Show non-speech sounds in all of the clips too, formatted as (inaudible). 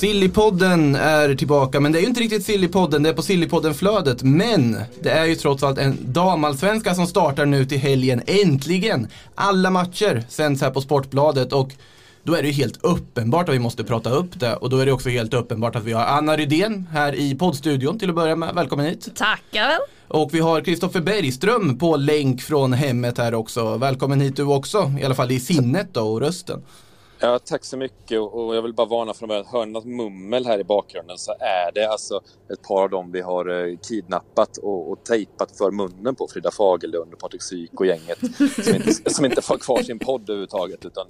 Sillypodden är tillbaka, men det är ju inte riktigt Sillypodden, det är på Sillypodden-flödet. Men det är ju trots allt en damallsvenska som startar nu till helgen, äntligen! Alla matcher sänds här på Sportbladet och då är det ju helt uppenbart att vi måste prata upp det och då är det också helt uppenbart att vi har Anna Rydén här i poddstudion till att börja med. Välkommen hit! Tackar! Och vi har Kristoffer Bergström på länk från hemmet här också. Välkommen hit du också, i alla fall i sinnet då och rösten. Ja, tack så mycket och jag vill bara varna från början. Hör ni något mummel här i bakgrunden så är det alltså ett par av dem vi har eh, kidnappat och, och tejpat för munnen på. Frida Fagerlund och Patrik Syk och gänget (laughs) som inte, som inte får kvar sin podd överhuvudtaget utan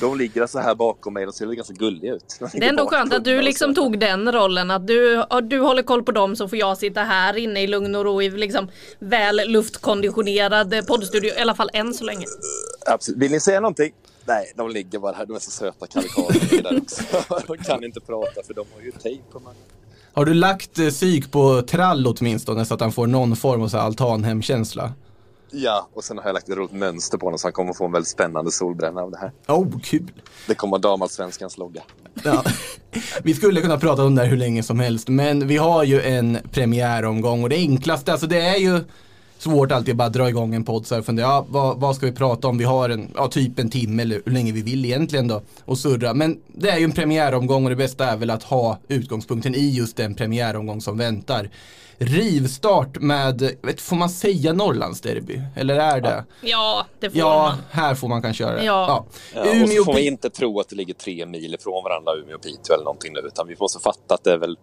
de ligger alltså här bakom mig och ser ganska gulliga ut. De Det är ändå skönt att du liksom så. tog den rollen att du, du håller koll på dem så får jag sitta här inne i lugn och ro i liksom väl luftkonditionerad poddstudio i alla fall än så länge. Absolut. Vill ni säga någonting? Nej, de ligger bara här. De är så söta karikater där också. (laughs) De kan inte prata för de har ju tejp på munnen. Har du lagt eh, psyk på trall åtminstone så att han får någon form av så här altanhemkänsla? Ja, och sen har jag lagt ett roligt mönster på honom så han kommer få en väldigt spännande solbränna av det här. Oh, kul! Det kommer damallsvenskans logga. Ja. (laughs) Vi skulle kunna prata om det här hur länge som helst, men vi har ju en premiäromgång och det enklaste, alltså det är ju svårt alltid att bara dra igång en podd så här fundera, ja, vad, vad ska vi prata om? Vi har en, ja, typ en timme eller hur länge vi vill egentligen då och surra. Men det är ju en premiäromgång och det bästa är väl att ha utgångspunkten i just den premiäromgång som väntar. Rivstart med, vet, får man säga Norrlandsderby? Eller är det? Ja, det får Ja, man. här får man kanske göra det. Ja. Ja, och så Umeå, får vi inte tro att det ligger tre mil ifrån varandra, Umeå och Piteå eller någonting nu, utan vi måste fatta att det är väl,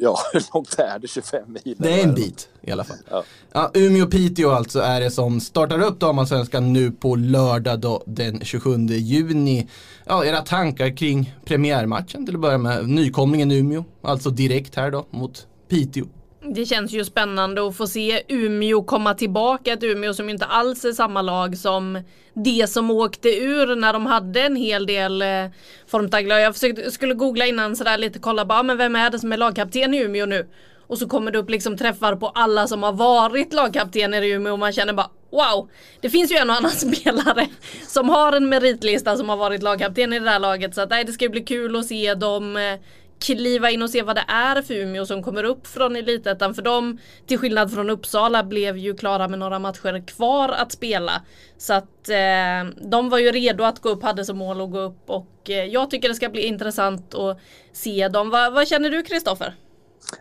ja, (laughs) hur långt är det? 25 mil? Det är en bit i alla fall. Ja. Ja, Umeå-Piteå alltså är det som startar upp damallsvenskan nu på lördag då, den 27 juni. Ja, era tankar kring premiärmatchen till att börja med. Nykomlingen Umeå, alltså direkt här då mot Piteå. Det känns ju spännande att få se Umeå komma tillbaka. Ett Umeå som inte alls är samma lag som det som åkte ur när de hade en hel del eh, formtagglar. Jag försökte, skulle googla innan sådär lite, kolla bara, ah, men vem är det som är lagkapten i Umeå nu? Och så kommer det upp liksom träffar på alla som har varit lagkaptener i Umeå och man känner bara wow. Det finns ju en och annan (laughs) spelare som har en meritlista som har varit lagkapten i det där laget. Så att, nej, det ska ju bli kul att se dem eh, kliva in och se vad det är för Umeå som kommer upp från Elitettan. För de, till skillnad från Uppsala, blev ju klara med några matcher kvar att spela. Så att eh, de var ju redo att gå upp, hade som mål att gå upp. Och eh, jag tycker det ska bli intressant att se dem. Va, vad känner du Kristoffer?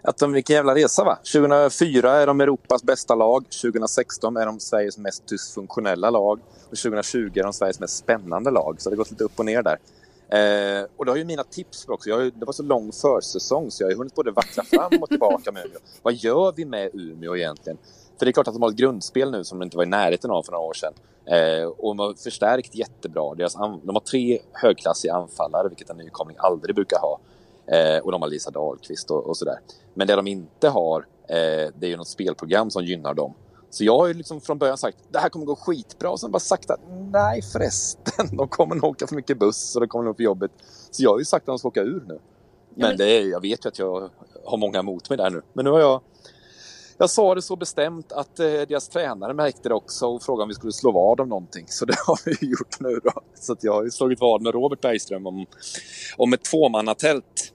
Att de, vilken jävla resa va? 2004 är de Europas bästa lag, 2016 är de Sveriges mest dysfunktionella lag och 2020 är de Sveriges mest spännande lag. Så det har gått lite upp och ner där. Eh, och det har ju mina tips också. Jag har det var så lång försäsong så jag har ju hunnit både vackla fram och tillbaka med Umeå. Vad gör vi med Umeå egentligen? För det är klart att de har ett grundspel nu som de inte var i närheten av för några år sedan. Eh, och de har förstärkt jättebra. Deras de har tre högklassiga anfallare, vilket en nykomling aldrig brukar ha. Eh, och de har Lisa Dahlqvist och, och sådär. Men det de inte har, eh, det är ju något spelprogram som gynnar dem. Så jag har ju liksom från början sagt det här kommer gå skitbra och sen bara sagt att nej förresten, (laughs) de kommer nog åka för mycket buss och de kommer nog på jobbet. Så jag har ju sagt att de ska åka ur nu. Men, det är, jag vet ju att jag har många emot mig där nu. Men nu har jag jag sa det så bestämt att eh, deras tränare märkte det också och frågade om vi skulle slå vad om någonting. Så det (laughs) har vi gjort nu då. Så jag har ju slagit vad med Robert Bergström om, om ett tvåmannatält.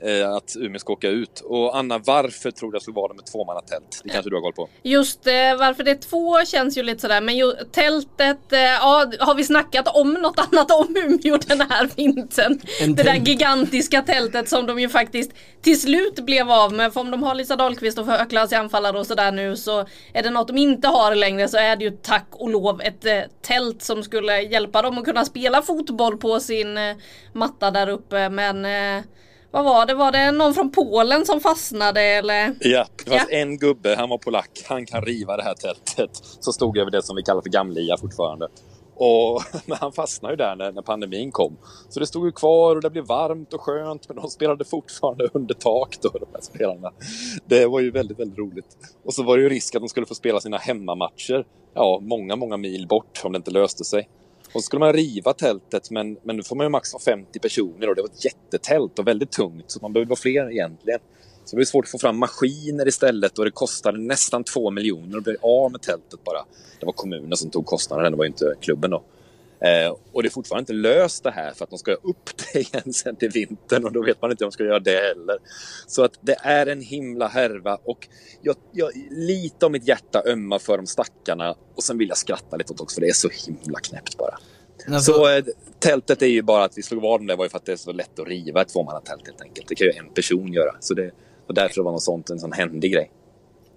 Eh, att Umeå ska åka ut. Och Anna, varför tror du jag slog vad om ett tvåmannatält? Det kanske du har koll på? Just eh, varför det är två känns ju lite sådär men ju, tältet, eh, ja har vi snackat om något (laughs) annat om Umeå den här vintern? Det där gigantiska tältet som de ju faktiskt till slut blev av med. För om de har Lisa Dahlqvist och högklassiga anfallare och sådär nu så är det något de inte har längre så är det ju tack och lov ett eh, tält som skulle hjälpa dem att kunna spela fotboll på sin eh, matta där uppe men eh, vad var det? Var det någon från Polen som fastnade eller? Ja, det fanns Ja. en gubbe, han var polack, han kan riva det här tältet. Så stod jag över det som vi kallar för Gamlia fortfarande. Och, (laughs) men han fastnade ju där när, när pandemin kom. Så det stod ju kvar och det blev varmt och skönt men de spelade fortfarande under tak då, de här spelarna. Det var ju väldigt, väldigt roligt. Och så var det ju risk att de skulle få spela sina hemmamatcher, ja, många, många mil bort om det inte löste sig. Och så skulle man riva tältet men, men nu får man ju max vara 50 personer och det var ett jättetält och väldigt tungt så man behöver vara fler egentligen. Så det blev svårt att få fram maskiner istället och det kostade nästan två miljoner att bli av med tältet bara. Det var kommunen som tog kostnaden, det var ju inte klubben då. Eh, och det är fortfarande inte löst det här för att de ska upp det (laughs) igen sen till vintern och då vet man inte om de ska göra det heller. Så att det är en himla härva och jag, jag, lite av mitt hjärta ömmar för de stackarna och sen vill jag skratta lite åt också för det är så himla knäppt bara. Alltså, Så eh, tältet är ju bara att vi slog vad om det var ju för att det är så lätt att riva ett tvåmannatält helt enkelt. Det kan ju en person göra. Så det, och därför var något sånt en sån händig grej.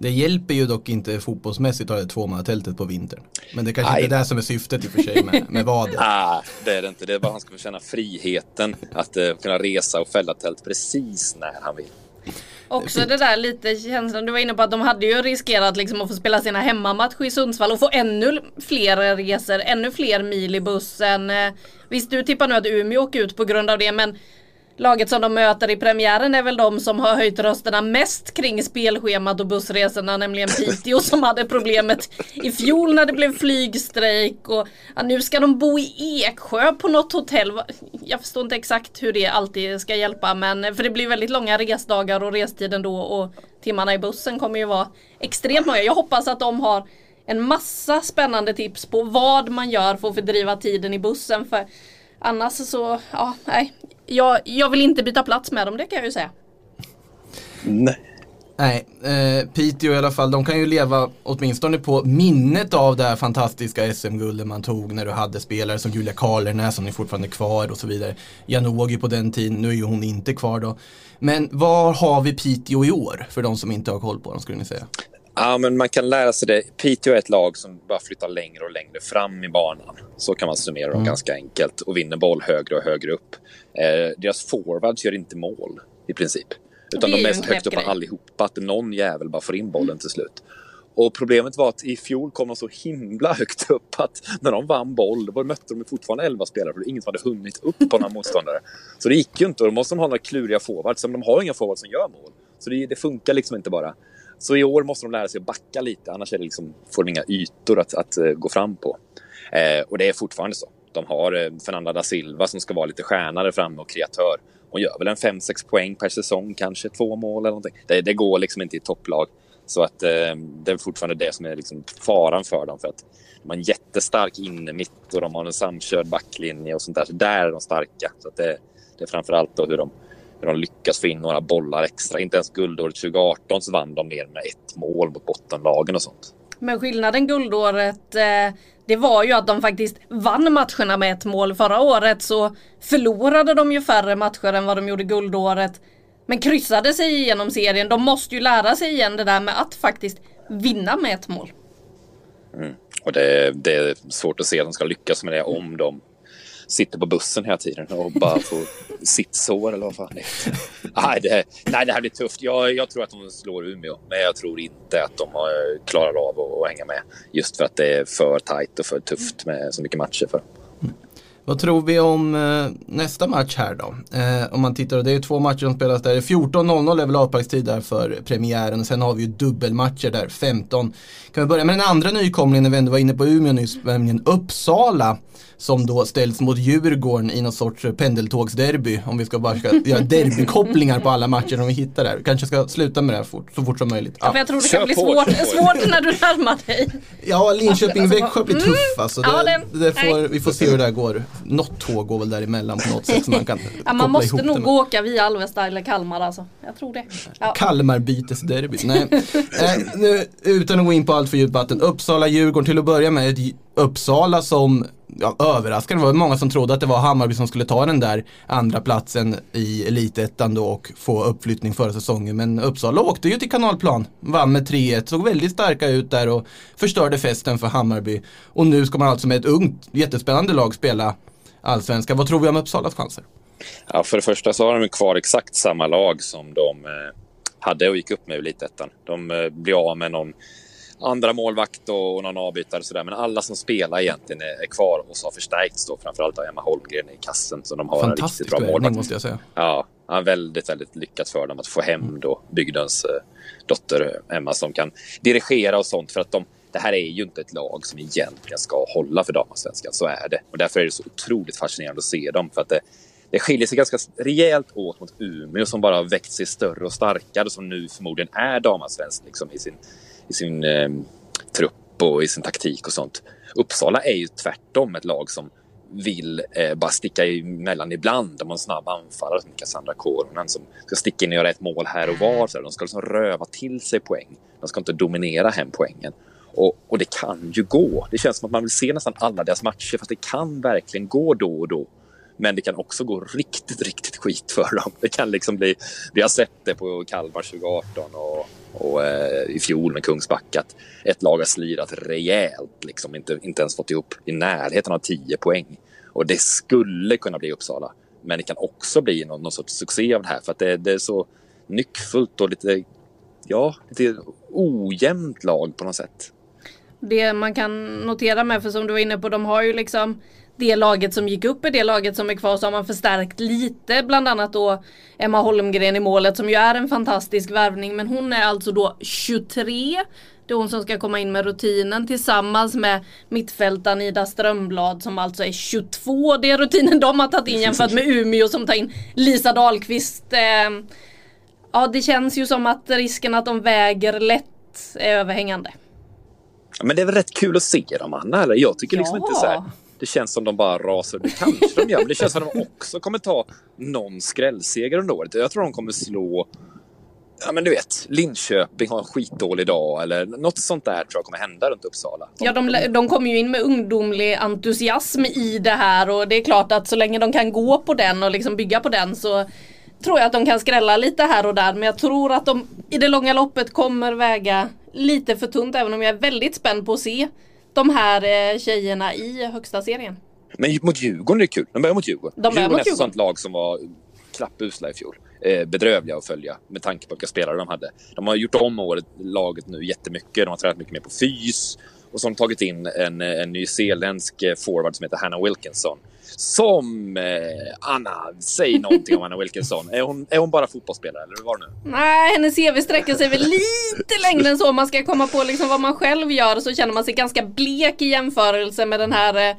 Det hjälper ju dock inte fotbollsmässigt att ha det tvåmannatältet på vintern. Men det kanske Nej. inte är det som är syftet i och för sig med, med vadet. (laughs) Ah, det är det inte. Det är bara han ska få känna friheten att eh, kunna resa och fälla tält precis när han vill. Också det där lite känslan du var inne på att de hade ju riskerat liksom att få spela sina hemmamatcher i Sundsvall och få ännu fler resor, ännu fler mil i bussen. Eh, Visst du tippar nu att Umeå åker ut på grund av det men laget som de möter i premiären är väl de som har höjt rösterna mest kring spelschemat och bussresorna, nämligen Piteå (laughs) som hade problemet i fjol när det blev flygstrejk och ja, nu ska de bo i Eksjö på något hotell. Jag förstår inte exakt hur det alltid ska hjälpa men för det blir väldigt långa resdagar och restiden då och timmarna i bussen kommer ju vara extremt många. Jag hoppas att de har en massa spännande tips på vad man gör för att fördriva tiden i bussen för annars så, ja, nej. Jag, jag vill inte byta plats med dem, det kan jag ju säga. Nej. Nej, eh, Piteå i alla fall, de kan ju leva åtminstone på minnet av det här fantastiska SM-guldet man tog när du hade spelare som Julia Karlernäs som är fortfarande kvar och så vidare. Janogy på den tiden, nu är ju hon inte kvar då. Men var har vi Piteå i år för de som inte har koll på dem skulle ni säga? Ja, men man kan lära sig det. Piteå är ett lag som bara flyttar längre och längre fram i banan. Så kan man summera dem ganska enkelt. Och vinner boll högre och högre upp. Eh, deras forwards gör inte mål i princip. Utan är de är så högt upp grej. allihopa att någon jävel bara får in bollen till slut. Och problemet var att i fjol kom de så himla högt upp att när de vann boll, då mötte de fortfarande 11 spelare för det var ingen som hade hunnit upp på några motståndare. Så det gick ju inte och då måste de ha några kluriga forwards, men de har inga forwards som gör mål. Så det, det funkar liksom inte bara. Så i år måste de lära sig att backa lite, annars är det liksom, får de inga ytor att, att eh, gå fram på. Eh, och det är fortfarande så. De har eh, Fernanda da Silva som ska vara lite stjärna där framme och kreatör. Hon gör väl en 5-6 poäng per säsong, kanske två mål eller någonting. Det, det går liksom inte i topplag. Så att eh, det är fortfarande det som är liksom faran för dem. För att de har en jättestark innermitt och de har en samkörd backlinje och sånt där. Så där är de starka. Så att det, det är framförallt då hur de, hur de lyckas få in några bollar extra. Inte ens guldåret 2018 så vann de ner med ett mål mot bottenlagen och sånt. Men skillnaden guldåret eh, det var ju att de faktiskt vann matcherna med ett mål. Förra året så förlorade de ju färre matcher än vad de gjorde guldåret. Men kryssade sig igenom serien. De måste ju lära sig igen det där med att faktiskt vinna med ett mål. Och det, det är svårt att se att de ska lyckas med det om de sitter på bussen hela tiden och bara (laughs) får sittsår eller vad fan det är. Nej, det, nej, det här blir tufft. Jag, jag tror att de slår Umeå, men jag tror inte att de har, klarar av att, att hänga med. Just för att det är för tajt och för tufft med så mycket matcher för dem. Vad tror vi om eh, nästa match här då? Eh, om man tittar, det är två matcher som spelas där. 14.00 är väl avsparkstid där för premiären och sen har vi ju dubbelmatcher där 15. Kan vi börja med den andra nykomlingen när vi ändå var inne på Umeå nyss, nämligen Uppsala. Som då ställs mot Djurgården i någon sorts pendeltågsderby. Om vi ska bara ska göra derbykopplingar på alla matcher som vi hittar där. Kanske ska sluta med det här fort, så fort som möjligt. Ja. För jag tror det Kör kan bli svårt, svårt när du närmar dig. Ja, Linköping-Växjö blir Mm. tuff alltså. Det, Ja, det- det får, vi får se hur det där går. Något tåg går väl däremellan på något sätt så man kan Ja, man måste ihop det nog med- åka via Alvesta eller Kalmar alltså. Jag tror det. Ja. Kalmarbytesderby. Nej, (laughs) eh, nu, utan att gå in på allt för djupt vatten. Uppsala-Djurgården till att börja med. Uppsala som ja, överraskande. Det var många som trodde att det var Hammarby som skulle ta den där andra platsen i elitettan då och få uppflyttning förra säsongen. Men Uppsala åkte ju till kanalplan. Vann med 3-1. Såg väldigt starka ut där och förstörde festen för Hammarby. Och nu ska man alltså med ett ungt, jättespännande lag spela allsvenskan. Vad tror vi om Uppsalas chanser? Ja, för det första så har de kvar exakt samma lag som de eh, hade och gick upp med i Elitettan. De eh, blir av med någon andra målvakt och, och någon avbytare och sådär. Men alla som spelar egentligen är, är kvar och så har förstärkts då. Framförallt av Emma Holmgren i kassen. Så de har en riktigt bra målvakt. måste jag säga. Ja, ja, väldigt, väldigt lyckat för dem att få hem då bygdens eh, dotter Emma som kan dirigera och sånt. För att de, det här är ju inte ett lag som egentligen ska hålla för damallsvenskan. Så är det. Och därför är det så otroligt fascinerande att se dem. För att det, det skiljer sig ganska rejält åt mot Umeå som bara har växt sig större och starkare. Som nu förmodligen är damallsvensk liksom, i sin, i sin eh, trupp och i sin taktik och sånt. Uppsala är ju tvärtom ett lag som vill eh, bara sticka emellan ibland. De har en snabb anfallare som Cassandra Koronen som ska sticka in och göra ett mål här och var. Så de ska liksom röva till sig poäng. De ska inte dominera hem poängen. Och, och det kan ju gå. Det känns som att man vill se nästan alla deras matcher fast det kan verkligen gå då och då. Men det kan också gå riktigt, riktigt skit för dem. Det kan liksom bli... Vi har sett det på Kalmar 2018 och, och eh, i fjol med Kungsbacka att ett lag har slirat rejält. Liksom inte, inte ens fått ihop i närheten av 10 poäng. Och det skulle kunna bli Uppsala. Men det kan också bli någon, någon sorts succé av det här för att det, det är så nyckfullt och lite, ja, lite ojämnt lag på något sätt. Det man kan notera med, för som du var inne på, de har ju liksom det laget som gick upp är det laget som är kvar så har man förstärkt lite. Bland annat då Emma Holmgren i målet som ju är en fantastisk värvning. Men hon är alltså då 23. Det är hon som ska komma in med rutinen tillsammans med mittfältaren Ida Strömblad som alltså är 22. Det är rutinen de har tagit in (laughs) jämfört med Umeå som tar in Lisa Dahlqvist. Eh, ja det känns ju som att risken att de väger lätt är överhängande. Men det är väl rätt kul att se dem, Anna? Eller? Jag tycker liksom Ja. inte så här. Det känns som de bara rasar. Det kanske de gör, men det känns som de också kommer ta någon skrällseger under året. Jag tror de kommer slå Ja men du vet, Linköping har en skitdålig dag eller något sånt där tror jag kommer hända runt Uppsala. Ja, de, de kommer ju in med ungdomlig entusiasm i det här och det är klart att så länge de kan gå på den och liksom bygga på den så tror jag att de kan skrälla lite här och där. Men jag tror att de i det långa loppet kommer väga lite för tunt även om jag är väldigt spänd på att se de här eh, tjejerna i högsta serien. Men mot Djurgården är det kul. De börjar mot Djurgården. De börjar Djurgården mot är ett sånt lag som var klappusla i fjol. Eh, bedrövliga att följa med tanke på vilka spelare de hade. De har gjort om året, laget nu jättemycket. De har tränat mycket mer på fys. Och de tagit in en, en nyzeeländsk eh, forward som heter Hannah Wilkinson. Som... Eh, Anna, säg någonting om Anna Wilkinson. Är hon, är hon bara fotbollsspelare eller hur var det nu? Nej, hennes CV sträcker sig väl lite längre än så. Om man ska komma på liksom vad man själv gör så känner man sig ganska blek i jämförelse med den här eh,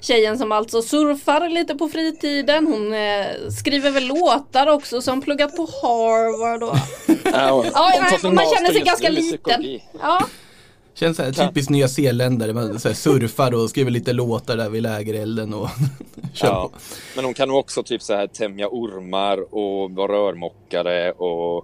tjejen som alltså surfar lite på fritiden. Hon eh, skriver väl låtar också som pluggat på Harvard. Och... Ja, nej, man känner sig ganska liten. Ja, Känns så här typiskt nya zeeländare, man så här surfar och skriver lite låtar där vid lägerelden och (laughs) kör Ja. på. Men hon kan också typ så här tämja ormar och vara rörmokare och,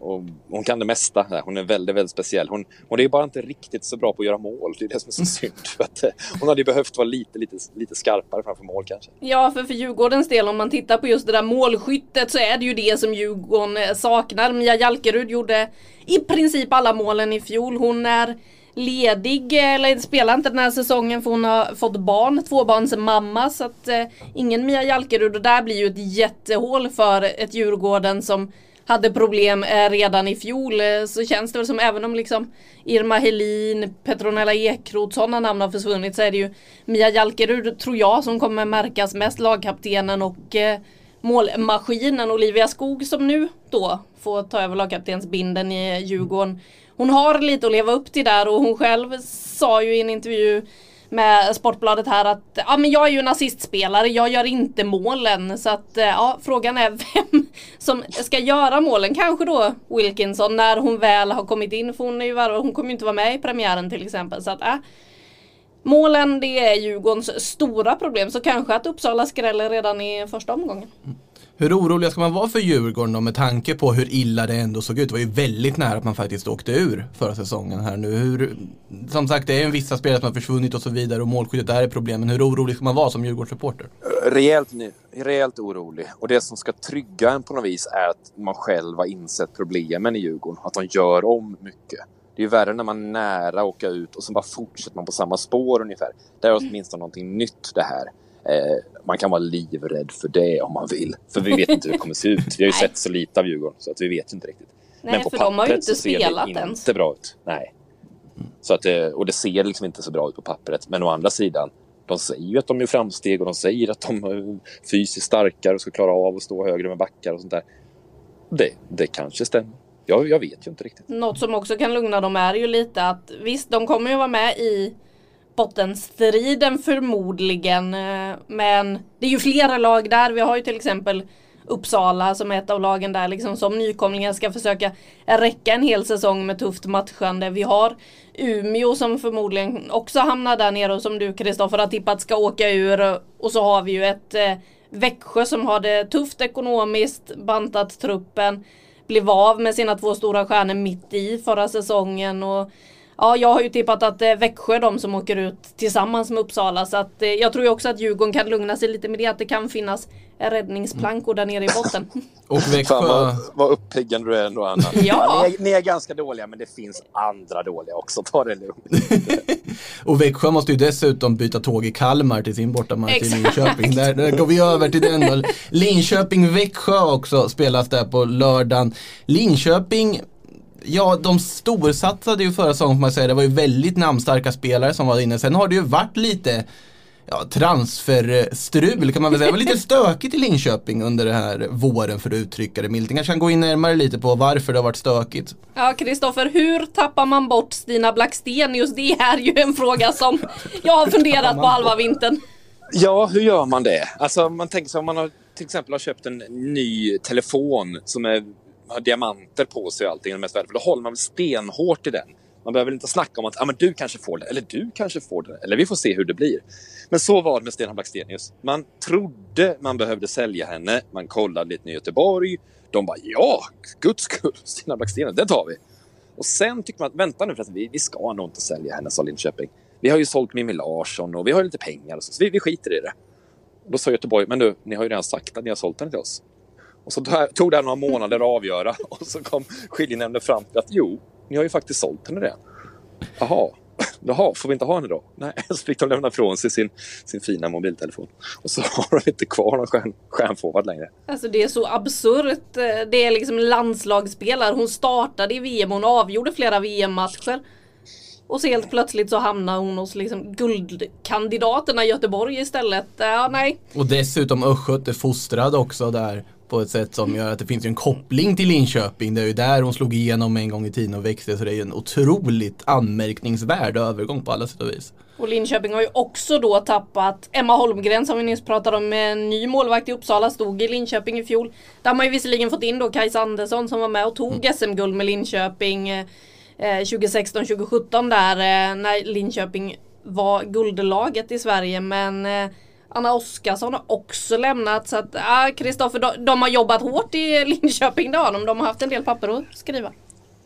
och hon kan det mesta. Hon är väldigt, väldigt speciell. Hon, hon är bara inte riktigt så bra på att göra mål. Det är det som är så synd. För att, eh, hon hade ju behövt vara lite, lite, lite skarpare framför mål kanske. Ja, för för Djurgårdens del om man tittar på just det där målskyttet så är det ju det som Djurgården eh, saknar. Mia Jalkerud gjorde i princip alla målen i fjol. Hon är ledig eller spelar inte den här säsongen för hon har fått barn, tvåbarnsmamma så att eh, ingen Mia Jalkerud. Och där blir ju ett jättehål för ett Djurgården som hade problem eh, redan i fjol. Eh, så känns det väl som även om liksom Irma Helin, Petronella Ekroth, sådana namn har försvunnit så är det ju Mia Jalkerud tror jag som kommer märkas mest, lagkaptenen och eh, målmaskinen Olivia Skog som nu då får ta över lagkaptensbinden i Djurgården. Hon har lite att leva upp till där och hon själv sa ju i en intervju med Sportbladet här att ja, men jag är ju en assistspelare, jag gör inte målen. Så att eh, ja, frågan är (laughs) vem som ska göra målen. Kanske då Wilkinson när hon väl har kommit in. För hon, är ju, hon kommer ju inte vara med i premiären till exempel. Så att, ja. målen det är Djurgårdens stora problem. Så kanske att Uppsala skräller redan i första omgången. Mm. Hur oroliga ska man vara för Djurgården då med tanke på hur illa det ändå såg ut? Det var ju väldigt nära att man faktiskt åkte ur förra säsongen här nu. Hur, som sagt, det är ju vissa spelare som har försvunnit och så vidare och målskyddet där är problemen. Hur orolig ska man vara som Djurgårdssupporter? Rejält, rejält orolig. Och det som ska trygga en på något vis är att man själv har insett problemen i Djurgården. Att de gör om mycket. Det är ju värre när man är nära att åka ut och så bara fortsätter man på samma spår ungefär. Det är åtminstone någonting nytt det här. Eh, man kan vara livrädd för det om man vill. För vi vet inte hur det kommer se ut. Vi har ju sett så lite av Djurgården så att vi vet inte riktigt. Nej, för de har ju inte spelat det ens. inte bra ut. Nej. Så att, det- och det ser liksom inte så bra ut på pappret. Men å andra sidan, de säger ju att de gör framsteg och de säger att de är fysiskt starkare och ska klara av att stå högre med backar och sånt där. Det, det kanske stämmer. Jag, jag vet ju inte riktigt. Något som också kan lugna dem är ju lite att visst, de kommer ju vara med i bottenstriden förmodligen. Eh, men det är ju flera lag där. Vi har ju till exempel Uppsala som är ett av lagen där liksom som nykomlingar ska försöka räcka en hel säsong med tufft matchande. Vi har Umeå som förmodligen också hamnar där nere och som du Kristoffer har tippat ska åka ur. Och så har vi ju ett eh, Växjö som har det tufft ekonomiskt, bantat truppen blev av med sina två stora stjärnor mitt i förra säsongen. Och, ja, jag har ju tippat att det är Växjö är de som åker ut tillsammans med Uppsala. Så att, eh, jag tror ju också att Djurgården kan lugna sig lite med det. Att det kan finnas räddningsplankor där nere i botten. (laughs) Och Fan Växjö, vad, vad uppiggande du är ändå Anna. (laughs) Ja. ni, är, ni är ganska dåliga men det finns andra dåliga också. Ta det lugnt. (laughs) och Växjö måste ju dessutom byta tåg i Kalmar till sin bortamatch i. Linköping. Där, där går vi över till den då. Linköping-Växjö också spelas där på lördagen. Linköping Ja, de storsatsade ju förra säsongen får man säga. Det var ju väldigt namnstarka spelare som var inne. Sen har det ju varit lite ja, transferstrul kan man väl säga. Det var lite (laughs) stökigt i Linköping under den här våren för att uttrycka det milt. Kanske kan gå in närmare lite på varför det har varit stökigt. Ja, Kristoffer, hur tappar man bort Stina Blacksten? Just det är ju en fråga som jag har funderat på halva vintern. Ja, hur gör man det? Alltså, man tänker sig om man har, till exempel har köpt en ny telefon som är, har diamanter på sig och allting, det mest värdefulla. Då håller man väl stenhårt i den. Man behöver inte snacka om att ah, men du kanske får det, eller du kanske får det, eller vi får se hur det blir. Men så var det med Stenhamn Blackstenius. Man trodde man behövde sälja henne, man kollade lite i Göteborg. De bara ja, guds skull, Stenhamn Blackstenius, det tar vi. Och sen tycker man att vänta nu förresten, vi, vi ska nog inte sälja henne, sa Linköping. Vi har ju sålt Mimmi Larsson och vi har ju lite pengar och så, så vi, vi skiter i det. Och då sa Göteborg, men du, ni har ju redan sagt att ni har sålt henne till oss. Och så tog- det här några månader att avgöra (laughs) och så kom skiljenämnden fram till att jo, ni har ju faktiskt sålt henne redan. Jaha, (laughs) jaha, får vi inte ha henne då? Nej, (laughs) så fick de lämna ifrån sig sin, sin fina mobiltelefon. Och så har de inte kvar någon stjärn, stjärnforward längre. Alltså det är så absurt. Det är liksom landslagsspelare. Hon startade i VM, hon avgjorde flera VM-matcher. Och så helt plötsligt så hamnar hon hos liksom guldkandidaterna i Göteborg istället. Ja, nej. Och dessutom Östgöte fostrad också där på ett sätt som gör att det finns en koppling till Linköping. Det är ju där hon slog igenom en gång i tiden och växte så det är ju en otroligt anmärkningsvärd övergång på alla sätt och vis. Och Linköping har ju också då tappat Emma Holmgren som vi nyss pratade om, en ny målvakt i Uppsala, stod i Linköping i fjol. Där har man ju visserligen fått in då Kajsa Andersson som var med och tog SM-guld med Linköping eh, 2016-2017 där eh, när Linköping var guldlaget i Sverige. Men eh, Anna Oskarsson har också lämnat så att, Kristoffer, Kristoffer, de, de har jobbat hårt i Linköping det har de. De har haft en del papper att skriva.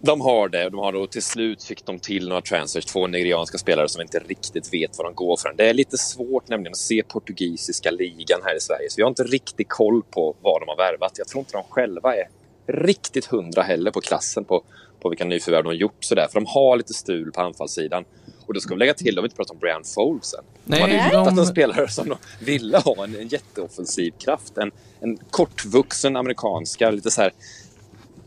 De har det. De har då till slut fick de till några transfers, två nigerianska spelare som inte riktigt vet vad de går för. Det är lite svårt nämligen att se portugisiska ligan här i Sverige, så vi har inte riktigt koll på vad de har värvat. Jag tror inte de själva är riktigt hundra heller på klassen på, på vilka nyförvärv de har gjort sådär, för de har lite stul på anfallssidan. Och då ska vi lägga till, de har inte pratat om Brian Foles än. De Nej, hade de- hittat en spelare som de ville ha, en, en jätteoffensiv kraft. En, en kortvuxen amerikanska, lite så här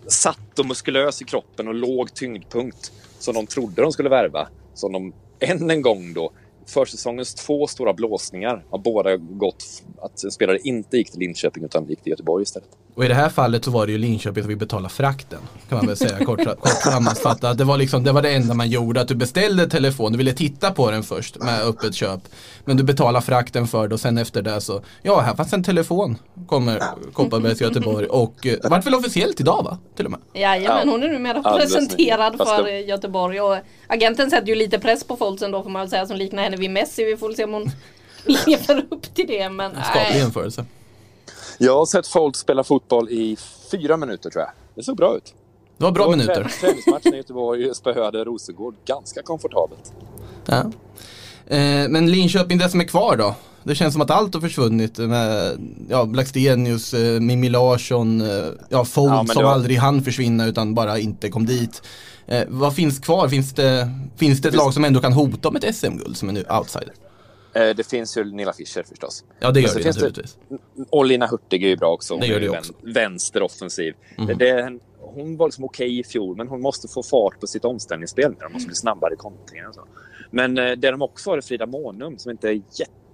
satt och muskulös i kroppen och låg tyngdpunkt som de trodde de skulle värva. Som de än en gång då, försäsongens två stora blåsningar har båda gått att en spelare inte gick till Linköping utan gick till Göteborg istället. Och i det här fallet så var det ju Linköping som fick betala frakten. Kan man väl säga kort, kort sammanfattat. Det var, liksom, det var det enda man gjorde. Att du beställde telefon, du ville titta på den först med öppet köp. Men du betalade frakten för det och sen efter det så, ja här fanns en telefon. Kommer Kopparberg till Göteborg och eh, det vart väl officiellt idag va? Till och med. Jajamän, Ja. hon är numera presenterad för Göteborg och agenten sätter ju lite press på Folsen då får man väl säga som liknar henne vid Messi. Vi får se om hon (laughs) lever upp till det men Skaplig nej. jämförelse. Jag har sett Folt spela fotboll i fyra minuter tror jag. Det såg bra ut. Det var bra Och minuter. trä- Träningsmatchen i Göteborg spöade Rosengård ganska komfortabelt. Ja. Eh, men Linköping, det som är kvar då? Det känns som att allt har försvunnit med ja, Blackstenius, eh, Mimmi Larsson, eh, ja, Fold Ja, som var- aldrig hann försvinna utan bara inte kom dit. Eh, vad finns kvar? Finns det, finns det ett Finns- lag som ändå kan hota om ett SM-guld som är nu outsider? Eh, Det finns ju Nilla Fischer förstås. Ja det gör Men så det finns det- naturligtvis. Och Lina Hurtig är ju bra också. Hon Det gör det också. Vänsteroffensiv. Mhm. Det, hon var liksom okej i fjol, men hon måste få fart på sitt omställningsspel. Hon måste bli snabbare i kontringen. Men eh, det de också har är Frida Månum som inte är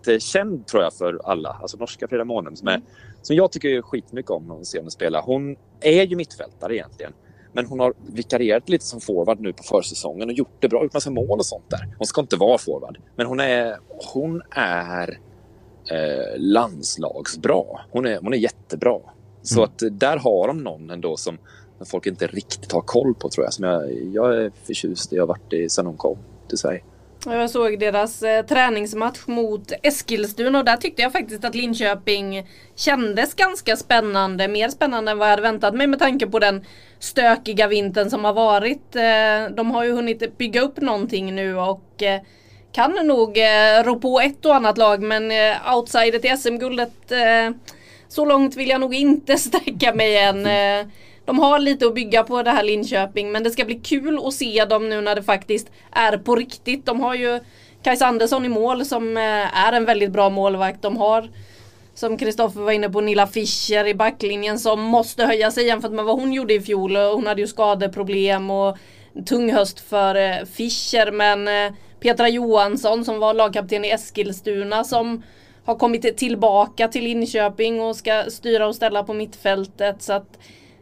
jättekänd tror jag för alla. Alltså norska Frida Månum som, är, som jag tycker skitmycket om när hon ser henne spela. Hon är ju mittfältare egentligen. Men hon har vikarierat lite som forward nu på försäsongen och gjort det bra, gjort massa mål och sånt där. Hon ska inte vara forward, men hon är, hon är eh, landslagsbra. Hon är, hon är jättebra. Så att eh, där har de någon ändå som folk inte riktigt har koll på tror jag. Som jag, jag är förtjust i, jag har varit i sen hon kom till Sverige. Jag såg deras eh, träningsmatch mot Eskilstuna och där tyckte jag faktiskt att Linköping kändes ganska spännande. Mer spännande än vad jag hade väntat mig med tanke på den stökiga vintern som har varit. Eh, de har ju hunnit bygga upp någonting nu och eh, kan nog eh, rå på ett och annat lag men eh, outsider till SM-guldet eh, så långt vill jag nog inte (laughs) sträcka mig än. Eh, de har lite att bygga på det här Linköping men det ska bli kul att se dem nu när det faktiskt är på riktigt. De har ju Kajsa Andersson i mål som eh, är en väldigt bra målvakt. De har som Kristoffer var inne på Nilla Fischer i backlinjen som måste höja sig jämfört med vad hon gjorde i fjol. Hon hade ju skadeproblem och tung höst för eh, Fischer men eh, Petra Johansson som var lagkapten i Eskilstuna som har kommit tillbaka till Linköping och ska styra och ställa på mittfältet. Så att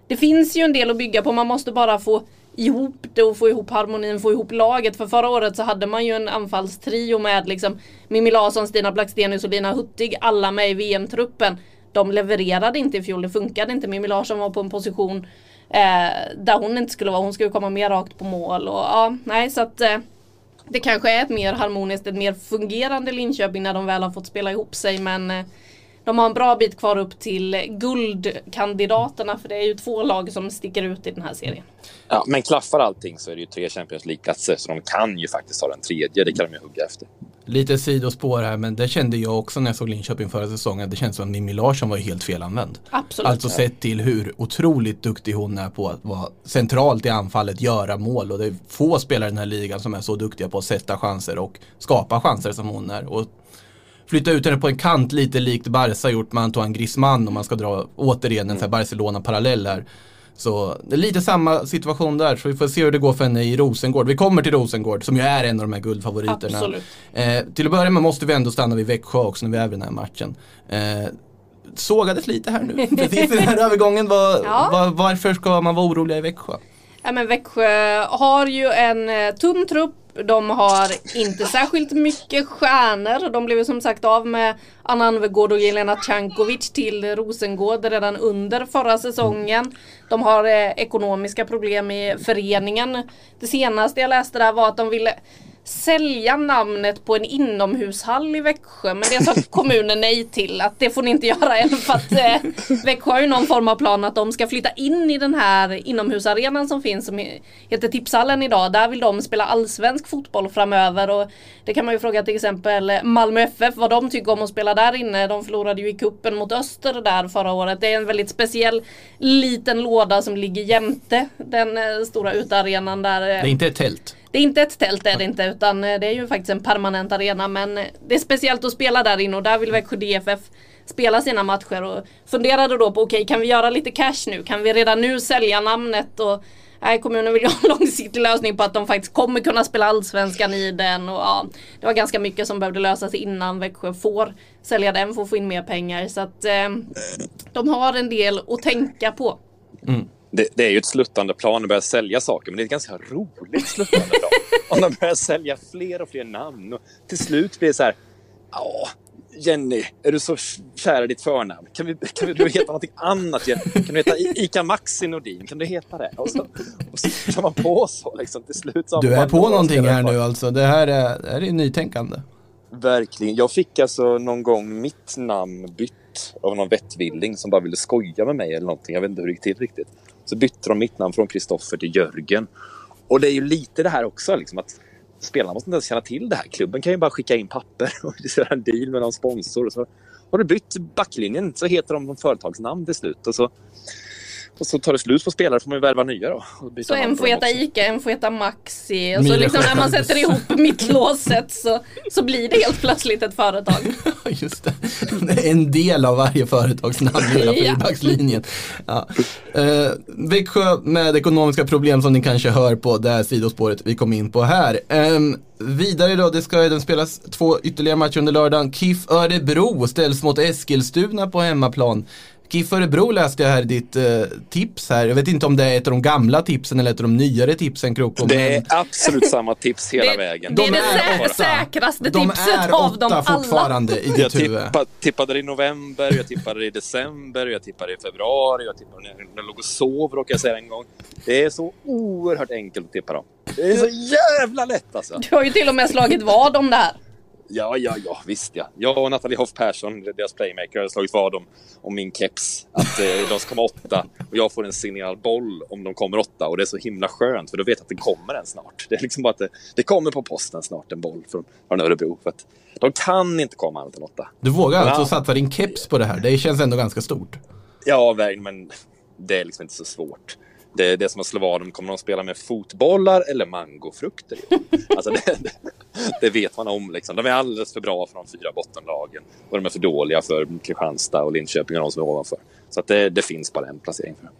det finns ju en del att bygga på. Man måste bara få ihop det och få ihop harmonin, få ihop laget. För förra året så hade man ju en anfallstrio med liksom Mimmi Larsson, Stina Blackstenius och Lina Hurtig, alla med i VM-truppen. De levererade inte i fjol, det funkade inte. Mimmi Larsson var på en position eh, där hon inte skulle vara. Hon skulle komma mer rakt på mål. Och, ja, nej, så att, eh, det kanske är ett mer harmoniskt, ett mer fungerande Linköping när de väl har fått spela ihop sig. Men eh, de har en bra bit kvar upp till guldkandidaterna för det är ju två lag som sticker ut i den här serien. Ja, men klaffar allting så är det ju tre Champions League-platser så de kan ju faktiskt ta den tredje. Det kan de ju hugga efter. Lite sidospår här, men det kände jag också när jag såg Linköping förra säsongen. Det känns som att Mimmi Larsson var helt felanvänd. Absolut. Alltså sett till hur otroligt duktig hon är på att vara centralt i anfallet, göra mål. Och det är få spelare i den här ligan som är så duktiga på att sätta chanser och skapa chanser som hon är. Och flytta ut henne på en kant lite likt Barca gjort med Antoine Griezmann om man ska dra återigen en här Barcelona-parallell här. Så det är lite samma situation där, så vi får se hur det går för henne i Rosengård. Vi kommer till Rosengård som ju är en av de här guldfavoriterna. Absolut. Eh, till att börja med måste vi ändå stanna vid Växjö också när vi är vid den här matchen. Eh, sågades lite här nu, (laughs) precis i den här övergången. Var, Ja. var, varför ska man vara orolig i Växjö? Ja, men Växjö har ju en eh, tunn trupp. De har inte särskilt mycket stjärnor. De blev ju som sagt av med Anna Anvegård och Jelena Cankovic till Rosengård redan under förra säsongen. De har eh, ekonomiska problem i föreningen. Det senaste jag läste där var att de ville sälja namnet på en inomhushall i Växjö men det sa (laughs) kommunen nej till att det får ni inte göra än för att eh, Växjö har ju någon form av plan att de ska flytta in i den här inomhusarenan som finns som he- heter Tipshallen idag. Där vill de spela allsvensk fotboll framöver och det kan man ju fråga till exempel Malmö FF vad de tycker om att spela där inne. De förlorade ju i kuppen mot Öster där förra året. Det är en väldigt speciell liten låda som ligger jämte den eh, stora utearenan där. eh, Det är inte ett tält det är inte ett tält är det inte utan eh, det är ju faktiskt en permanent arena men det är speciellt att spela där inne och där vill Växjö DFF spela sina matcher och funderade då på okej kan vi göra lite cash nu? Kan vi redan nu sälja namnet? Och, nej, kommunen vill ju (laughs) ha en långsiktig lösning på att de faktiskt kommer kunna spela allsvenskan i den och ja, det var ganska mycket som behövde lösas innan Växjö får sälja den för att få in mer pengar så att eh, de har en del att tänka på. Mm. Det, det är ju ett sluttande plan att börja sälja saker, men det är ett ganska roligt sluttande plan. Om de börjar sälja fler och fler namn och till slut blir det så här. Ja, Jenny, är du så kär i ditt förnamn? Kan, vi, kan du heta någonting annat? Jenny? Kan du heta Ica Maxi Nordin? Kan du heta det? Och så, och så kör man på så liksom. Till slut så Du är på någonting här nu alltså. Det här är, det här är nytänkande. Verkligen. Jag fick alltså någon gång mitt namn bytt av någon vettvilling som bara ville skoja med mig eller någonting. Jag vet inte hur det gick till riktigt. Så bytte de mitt namn från Kristoffer till Jörgen. Och det är ju lite det här också, liksom att spelarna måste inte ens känna till det här. Klubben kan ju bara skicka in papper (laughs) och göra en deal med någon sponsor. Och så har du bytt backlinjen så heter de företagsnamn till slut. Och så, och så tar det slut på spelare får man ju värva nya då. och byta Så en får heta. ICA, en får heta Maxi. Och så liksom när man sätter ihop mittlåset så, så blir det helt plötsligt ett företag. (laughs) Just det. En del av varje företagsnamn i hela fyrbackslinjen. Ja. Eh, Växjö med ekonomiska problem som ni kanske hör på det här sidospåret vi kom in på här. Ehm, vidare då, det ska även spelas två ytterligare matcher under lördagen. KIF Örebro ställs mot Eskilstuna på hemmaplan. KIF Örebro läste jag här ditt eh, tips här. Jag vet inte om det är ett av de gamla tipsen eller ett av de nyare tipsen Kroko. Det är men absolut samma tips hela (laughs) Det, vägen. det är De det är åtta. säkraste de tipset är av dem alla. fortfarande i Jag ditt huvud. tippa, tippade det i november, jag tippade det i december, jag tippade det i februari, jag tippade när jag låg och sov råkade jag säga en gång. Det är så oerhört enkelt att tippa dem. Det är så jävla lätt alltså. Du har ju till och med slagit vad om det här. Ja, ja, ja, visst ja. Jag och Nathalie Hoff Persson, deras playmaker, har slagit vad om, om min keps. Att eh, de ska komma åtta och jag får en signerad boll om de kommer åtta. Och det är så himla skönt för då vet jag att det kommer en snart. Det är liksom bara att det, det kommer på posten snart en boll från, från Örebro. För att de kan inte komma annat än åtta. Du vågar alltså Ja. satsa din keps på det här. Det känns ändå ganska stort. Ja, men det är liksom inte så svårt. Det det som att slå vad om kommer de spela med fotbollar eller mangofrukter? (laughs) Alltså det, det, det vet man om. Liksom. De är alldeles för bra för de fyra bottenlagen och de är för dåliga för Kristianstad och Linköping och de som är ovanför. Så att det, det finns bara en placering för dem.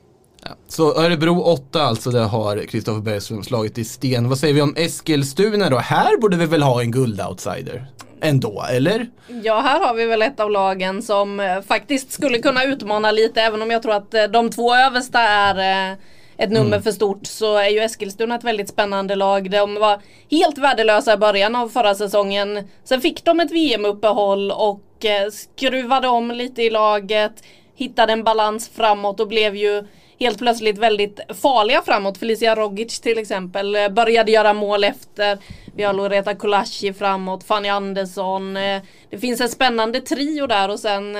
Ja. Så Örebro 8 alltså, det har Kristoffer Bergström slagit i sten. Vad säger vi om Eskilstuna då? Här borde vi väl ha en guldoutsider? Ändå, eller? Ja, här har vi väl ett av lagen som eh, faktiskt skulle kunna utmana lite även om jag tror att eh, de två översta är eh, ett nummer för stort så är ju Eskilstuna ett väldigt spännande lag. De var helt värdelösa i början av förra säsongen. Sen fick de ett VM-uppehåll och eh, skruvade om lite i laget, hittade en balans framåt och blev ju helt plötsligt väldigt farliga framåt. Felicia Rogic till exempel eh, började göra mål efter. Vi har Loreta Kolashi framåt, Fanny Andersson. eh, Det finns en spännande trio där och sen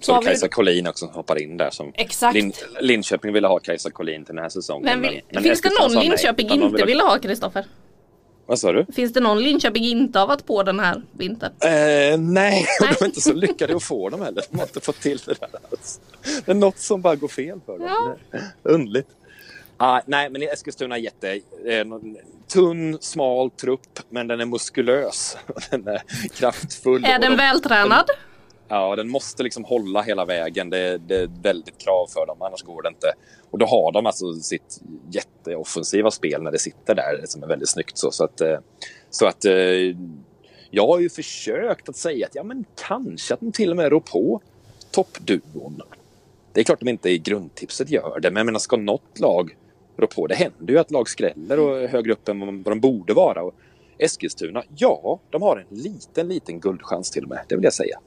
Så har har vi- Kajsa Collin också hoppar in där. Som Exakt. Lin, Linköping ville ha Kajsa Collin till den här säsongen. Men, vi- men finns det någon nej, Linköping de inte ville ha Kristoffer? Vad sa du? Finns det någon Linköping inte har varit på den här vintern? Eh, nej, och Nej. de är inte så lyckade att få dem heller. De har inte fått till det där alls. Det är något som bara går fel för dem. Ja. Underligt. Ah, nej, men Eskilstuna är jätte... Eh, tunn, smal trupp, men den är muskulös. (laughs) Den är kraftfull. Är den de, vältränad? Ja, den måste liksom hålla hela vägen. Det, det är väldigt krav för dem, annars går det inte. Och då har de alltså sitt jätteoffensiva spel när det sitter där, som är väldigt snyggt. Så, så att, eh, så att eh, jag har ju försökt att säga att ja, men kanske att de till och med rår på toppduon. Det är klart de inte i grundtipset gör det, men jag menar, ska något lag rå på? Det händer ju att lag skräller och är högre upp än vad vad de borde vara. Och Eskilstuna, ja, de har en liten, liten guldchans till och med, det vill jag säga.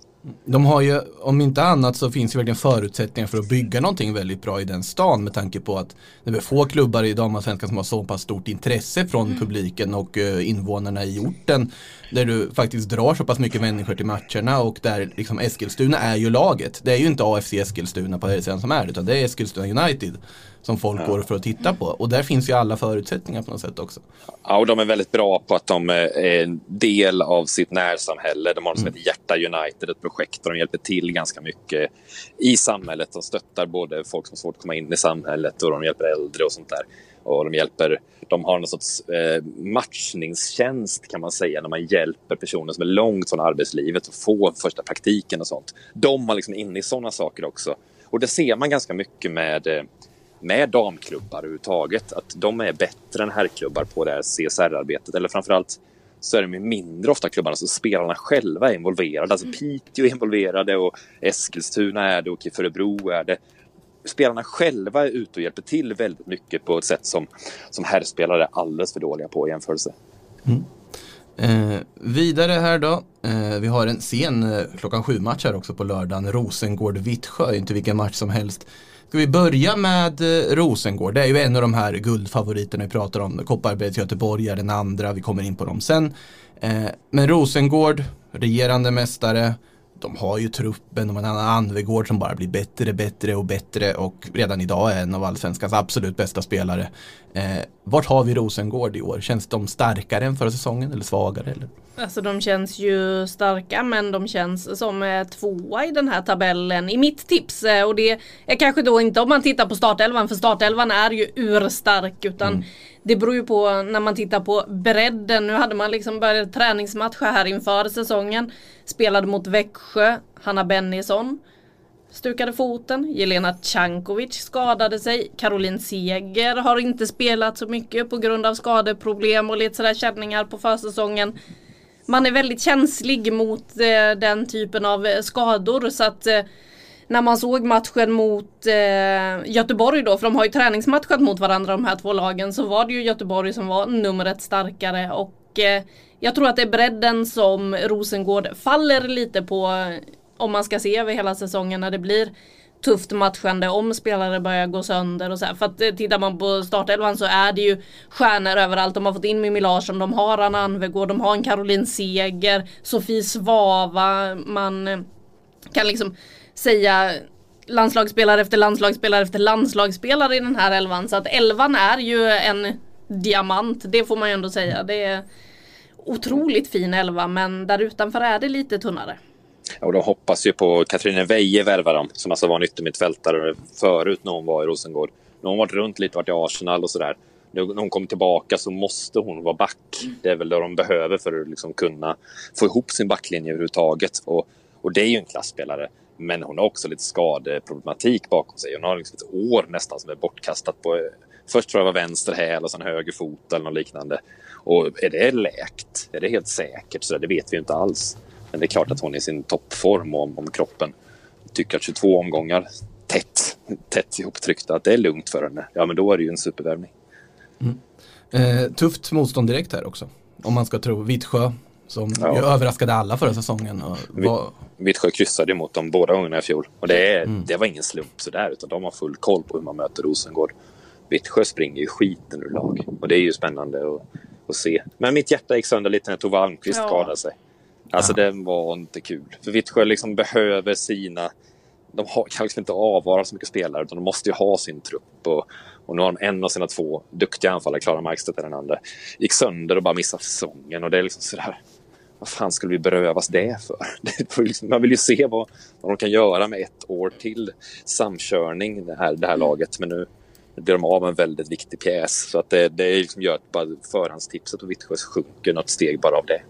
De har ju, om inte annat så finns ju verkligen förutsättningar för att bygga någonting väldigt bra i den stan med tanke på att det är få klubbar i damallsvenskan som har så pass stort intresse från publiken och eh, invånarna i orten. Där du faktiskt drar så pass mycket människor till matcherna och där liksom Eskilstuna är ju laget. Det är ju inte AFC Eskilstuna på det sidan som är utan det är Eskilstuna United som folk går för att titta på. Och där finns ju alla förutsättningar på något sätt också. Ja, och de är väldigt bra på att de är en del av sitt närsamhälle. De har något som heter Hjärta United, ett projekt där de hjälper till ganska mycket i samhället. De stöttar både folk som har svårt att komma in i samhället och de hjälper äldre och sånt där. Och de hjälper, de har någon sorts eh, matchningstjänst kan man säga när man hjälper personer som är långt från arbetslivet att få första praktiken och sånt. De har liksom inne i sådana saker också. Och det ser man ganska mycket med eh, med damklubbar överhuvudtaget. Att de är bättre än herrklubbar på det här CSR-arbetet. Eller framförallt så är de mindre ofta klubbarna så spelarna själva är involverade. Alltså Piteå är involverade och Eskilstuna är det och Örebro är det. Spelarna själva är ute och hjälper till väldigt mycket på ett sätt som, som herrspelare är alldeles för dåliga på i jämförelse. Eh, vidare här då. Eh, vi har en sen eh, klockan sju match här också på lördagen. Rosengård-Vittsjö, inte vilken match som helst. Ska vi börja med eh, Rosengård? Det är ju en av de här guldfavoriterna vi pratar om. Kopparbergs Göteborg är den andra, vi kommer in på dem sen. Eh, men Rosengård, regerande mästare. De har ju truppen, de har en annan Anvegård som bara blir bättre, bättre och bättre och redan idag är en av allsvenskans absolut bästa spelare. Eh, vart har vi Rosengård i år? Känns de starkare än förra säsongen eller svagare? Eller? Alltså de känns ju starka men de känns som eh, tvåa i den här tabellen i mitt tips. Eh, och det är kanske då inte om man tittar på startelvan för startelvan är ju urstark utan Mm. det beror ju på när man tittar på bredden. Nu hade man liksom börjat träningsmatcha här inför säsongen. Spelade mot Växjö, Hanna Bennison stukade foten. Jelena Cankovic skadade sig. Caroline Seger har inte spelat så mycket på grund av skadeproblem och lite sådär känningar på försäsongen. Man är väldigt känslig mot eh, den typen av eh, skador. Så att eh, när man såg matchen mot eh, Göteborg då, för de har ju träningsmatchat mot varandra de här två lagen, så var det ju Göteborg som var numret starkare. Och eh, jag tror att det är bredden som Rosengård faller lite på eh, om man ska se över hela säsongen när det blir tufft matchande om spelare börjar gå sönder och så här. För att eh, tittar man på startelvan så är det ju stjärnor överallt. De har fått in Mimmi Larsson, de har Anna Anvegård, de har en Caroline Seger, Sofie Svava. Man eh, kan liksom säga landslagsspelare efter landslagsspelare efter landslagsspelare i den här elvan. Så att elvan är ju en diamant, det får man ju ändå säga. Det är otroligt fin elva men där utanför är det lite tunnare. Och de hoppas ju på Katrine Weije värva dem, som alltså var en yttermittfältare förut när hon var i Rosengård. Nu har hon varit runt lite, varit i Arsenal och sådär. Nu när hon kommer tillbaka så måste hon vara back. Det är väl det de behöver för att liksom kunna få ihop sin backlinje överhuvudtaget. Och, och det är ju en klassspelare. Men hon har också lite skadeproblematik bakom sig. Hon har liksom ett år nästan som är bortkastat på... Först tror jag var vänster häl och sen höger fot eller något liknande. Och är det läkt? Är det helt säkert? Så det vet vi ju inte alls. Men det är klart att hon är i sin toppform om, om kroppen tycker att 22 omgångar tätt, tätt ihoptryckta, att det är lugnt för henne. Ja, men då är det ju en supervärvning. Eh, tufft motstånd direkt här också. Om man ska tro Vittsjö som Ja. ju överraskade alla förra säsongen. Och var, Vittsjö kryssade mot dem båda gångerna i fjol. Och det, är, det var ingen slump sådär, utan de har full koll på hur man möter Rosengård. Vittsjö springer ju skiten ur lag. Och det är ju spännande att, att se. Men mitt hjärta gick sönder lite när Tove Almqvist Ja. skadade sig. Alltså det var inte kul. För Vittsjö liksom behöver sina... De har, kan liksom inte avvara så mycket spelare, utan de måste ju ha sin trupp. Och, och nu har de en av sina två duktiga anfallare, Klara Markstedt är den andra, gick sönder och bara missade säsongen. Och det är liksom sådär... Vad fan skulle vi berövas det för? (laughs) Liksom, man vill ju se vad, vad de kan göra med ett år till samkörning, det här, det här laget. Men nu blir de av med en väldigt viktig pjäs. Så att det, det liksom gör att bara förhandstipset på Vittsjö sjunker något steg bara av det.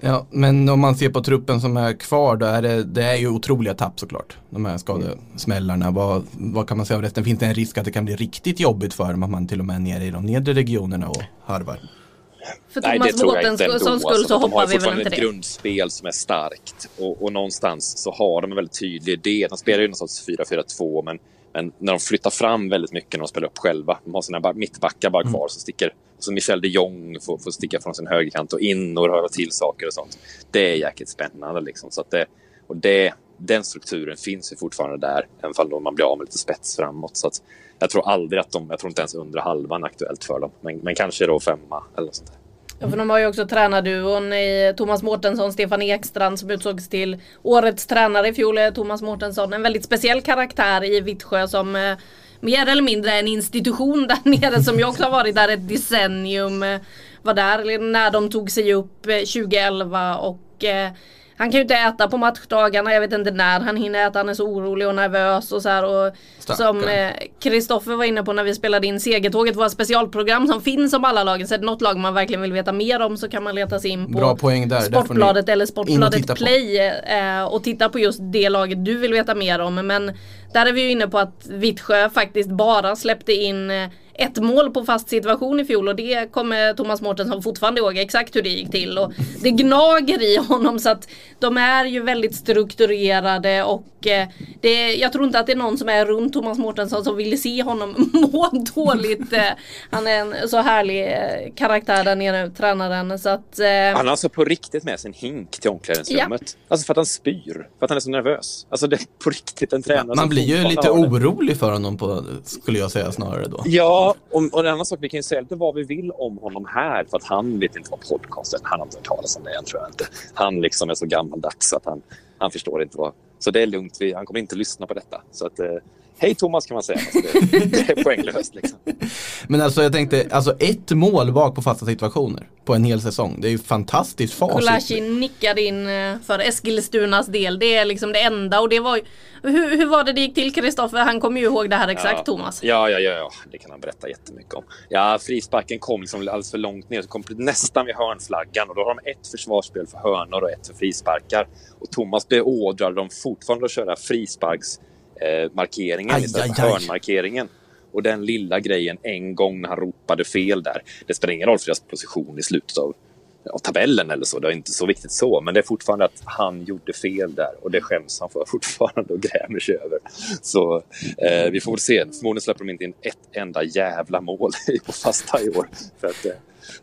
Ja, men om man ser på truppen som är kvar då är det, det är ju otroliga tapp såklart. De här skadesmällarna. Vad, vad kan man säga av resten? Finns det en risk att det kan bli riktigt jobbigt för dem att man till och med är nere i de nedre regionerna och harvar? För Nej, Thomas det tror jag Båtens inte ändå. skull, skull Alltså, så de har hoppar vi väl fortfarande inte ett det. grundspel som är starkt och, och någonstans så har de en väldigt tydlig idé. De spelar ju någon sorts 4-4-2 men, men när de flyttar fram väldigt mycket när de spelar upp själva. De har sina ba- mittbackar bara kvar som sticker. Så Michel de Jong får, får sticka från sin högerkant och in och röra till saker och sånt. Det är jäkligt spännande liksom. Så att det, och det, den strukturen finns ju fortfarande där, även om man blir av med lite spets framåt. Så att jag tror aldrig att de, jag tror inte ens under halvan är aktuellt för dem. Men, men kanske då femma eller något sånt där. Ja, för de har ju också tränarduon i Thomas Mårtensson, Stefan Ekstrand som utsågs till årets tränare i fjol. Thomas Mårtensson, en väldigt speciell karaktär i Vittsjö som eh, mer eller mindre en institution (laughs) där nere som ju också har varit där ett decennium. Eh, var där när de tog sig upp eh, 2011 och eh, han kan ju inte äta på matchdagarna, jag vet inte när han hinner äta, han är så orolig och nervös och så här. Och som eh, Kristoffer var inne på när vi spelade in Segertåget, våra specialprogram som finns om alla lagen. Så är det något lag man verkligen vill veta mer om så kan man leta sig in på Bra poäng där. Sportbladet eller Sportbladet. Play eh, och titta på just det laget du vill veta mer om. Men där är vi ju inne på att Vittsjö faktiskt bara släppte in eh, ett mål på fast situation i fjol och det kommer Thomas Mårtensson fortfarande ihåg exakt hur det gick till. Och det gnager i honom så att de är ju väldigt strukturerade och eh, det, jag tror inte att det är någon som är runt Thomas Mårtensson som vill se honom (laughs) må dåligt. Eh, han är en så härlig eh, karaktär där nere, tränaren. Så att, eh, Han har alltså på riktigt med sig en hink till omklädningsrummet. Alltså för att han spyr. För att han är så nervös. Alltså det är på riktigt en tränare Man blir ju lite orolig för honom på, skulle jag säga snarare då. Ja, och, och en annan sak, vi kan ju säga lite vad vi vill om honom här. För att han vet inte vad podcast är. Han har inte hört talas om det än, tror jag inte. Han liksom är så gammaldags att han, han förstår inte vad... Så det är lugnt, vi, han kommer inte lyssna på detta. Så att, eh, Hej Thomas kan man säga. Alltså, det, (laughs) det är poänglöst liksom. Men alltså jag tänkte, alltså ett mål bak på fasta situationer på en hel säsong. Det är ju fantastiskt facit. Kolashi nickade in eh, för Eskilstunas del. Det är liksom det enda och det var ju, hur, hur var det det gick till Kristoffer? Han kommer ju ihåg det här exakt ja. Thomas. Ja, ja, ja, ja, det kan han berätta jättemycket om. Ja, frisparken kom liksom alldeles för långt ner, så kom nästan vid hörnflaggan och då har de ett försvarsspel för hörnor och ett för frisparkar. Och Thomas beordrade dem fortfarande att köra frisparks eh, markeringen Aj, istället aj, för aj. hörnmarkeringen. Och den lilla grejen en gång när han ropade fel där. Det spelar ingen roll för deras position i slutet av, av tabellen eller så. Det är inte så viktigt så. Men det är fortfarande att han gjorde fel där och det skäms han för (laughs) fortfarande och grämer sig över. Så eh, vi får väl se. Förmodligen släpper de inte in ett enda jävla mål (laughs) på fasta i år. För att eh,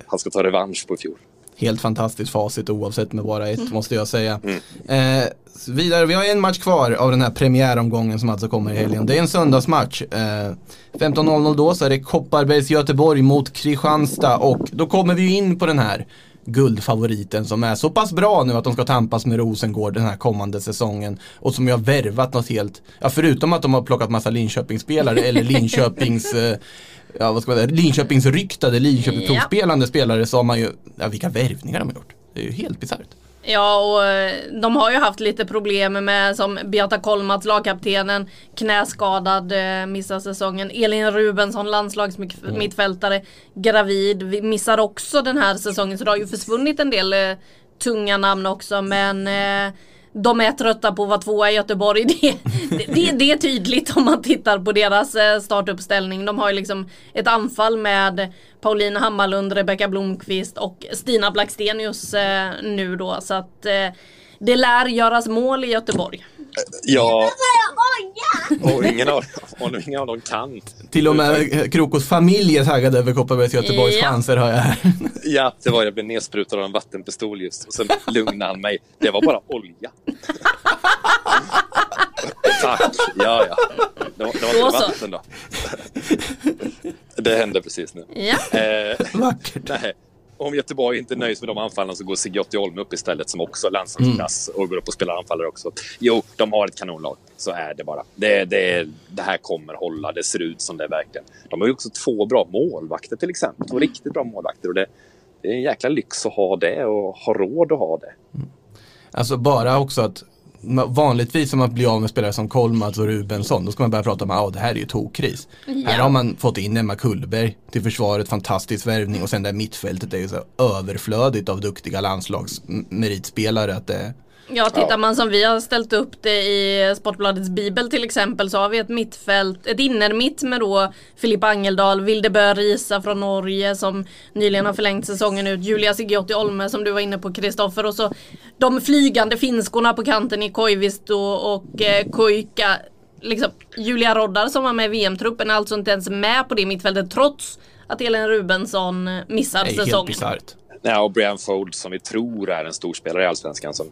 han ska ta revansch på i fjol. Helt fantastiskt facit oavsett med bara ett måste jag säga. Eh, vidare, vi har en match kvar av den här premiäromgången som alltså kommer i helgen. Det är en söndagsmatch. Eh, 15.00 då så är det Kopparbergs Göteborg mot Kristianstad och då kommer vi ju in på den här guldfavoriten som är så pass bra nu att de ska tampas med Rosengård den här kommande säsongen och som ju har värvat något helt, ja förutom att de har plockat massa Linköpingsspelare eller (laughs) Linköpings eh, Ja vad ska man säga, Linköpingsryktade, Linköpingsprovspelande spelare så har man ju, ja vilka värvningar de har gjort. Det är ju helt bisarrt. Ja och eh, de har ju haft lite problem med som Beata Kolmats, lagkaptenen, knäskadad, eh, missar säsongen. Elin Rubensson, landslagsmittfältare, gravid, vi missar också den här säsongen. Så det har ju försvunnit en del eh, tunga namn också men eh, de är trötta på att vara tvåa i Göteborg. (laughs) Det, det, det är tydligt om man tittar på deras eh, startuppställning. De har ju liksom ett anfall med Paulina Hammarlund, Rebecka Blomqvist och Stina Blackstenius eh, nu då. Så att eh, det lär göras mål i Göteborg. Ja, och ingen av, och ingen av dem kan. Till och med eh, Krokos familj är taggad över Kopparbergs Göteborgs Ja. chanser har jag här. (laughs) Ja, det var jag blev nedsprutad av en vattenpistol just. Och sen lugnade han mig. Det var bara olja. (laughs) Tack. Ja, ja. Det var, det var inte vatten då. Det hände precis nu. Ja. Eh, Vackert. nej. Om Göteborg inte nöjs med de anfallen så går Sigge Olme upp istället som också landslagsklass och går upp och spelar anfallare också. Jo, de har ett kanonlag. Så är det bara. Det, det, det här kommer hålla. Det ser ut som det verkligen. De har ju också två bra målvakter till exempel. Två riktigt bra målvakter. Och det, det är en jäkla lyx att ha det och ha råd att ha det. Alltså bara också att vanligtvis om man blir av med spelare som Kolmats och Rubensson då ska man börja prata om att ah, det här är ju tokkris. Här har man fått in Emma Kullberg till försvaret, fantastisk värvning och sen det här mittfältet är ju så överflödigt av duktiga landslagsmeritspelare att det Ja, tittar man som vi har ställt upp det i Sportbladets bibel till exempel så har vi ett mittfält, ett innermitt med då Filip Angeldal, Vildebø Risa från Norge som nyligen har förlängt säsongen ut, Julia Sigiotti Olme som du var inne på Kristoffer och så de flygande finskorna på kanten i Koivisto och eh, Kuika. Liksom, Julia Roddar som var med i VM-truppen är alltså inte ens med på det mittfältet trots att Elin Rubensson missar helt säsongen. bisarrt. Ja, och Brian Fold som vi tror är en stor spelare i Allsvenskan. Som,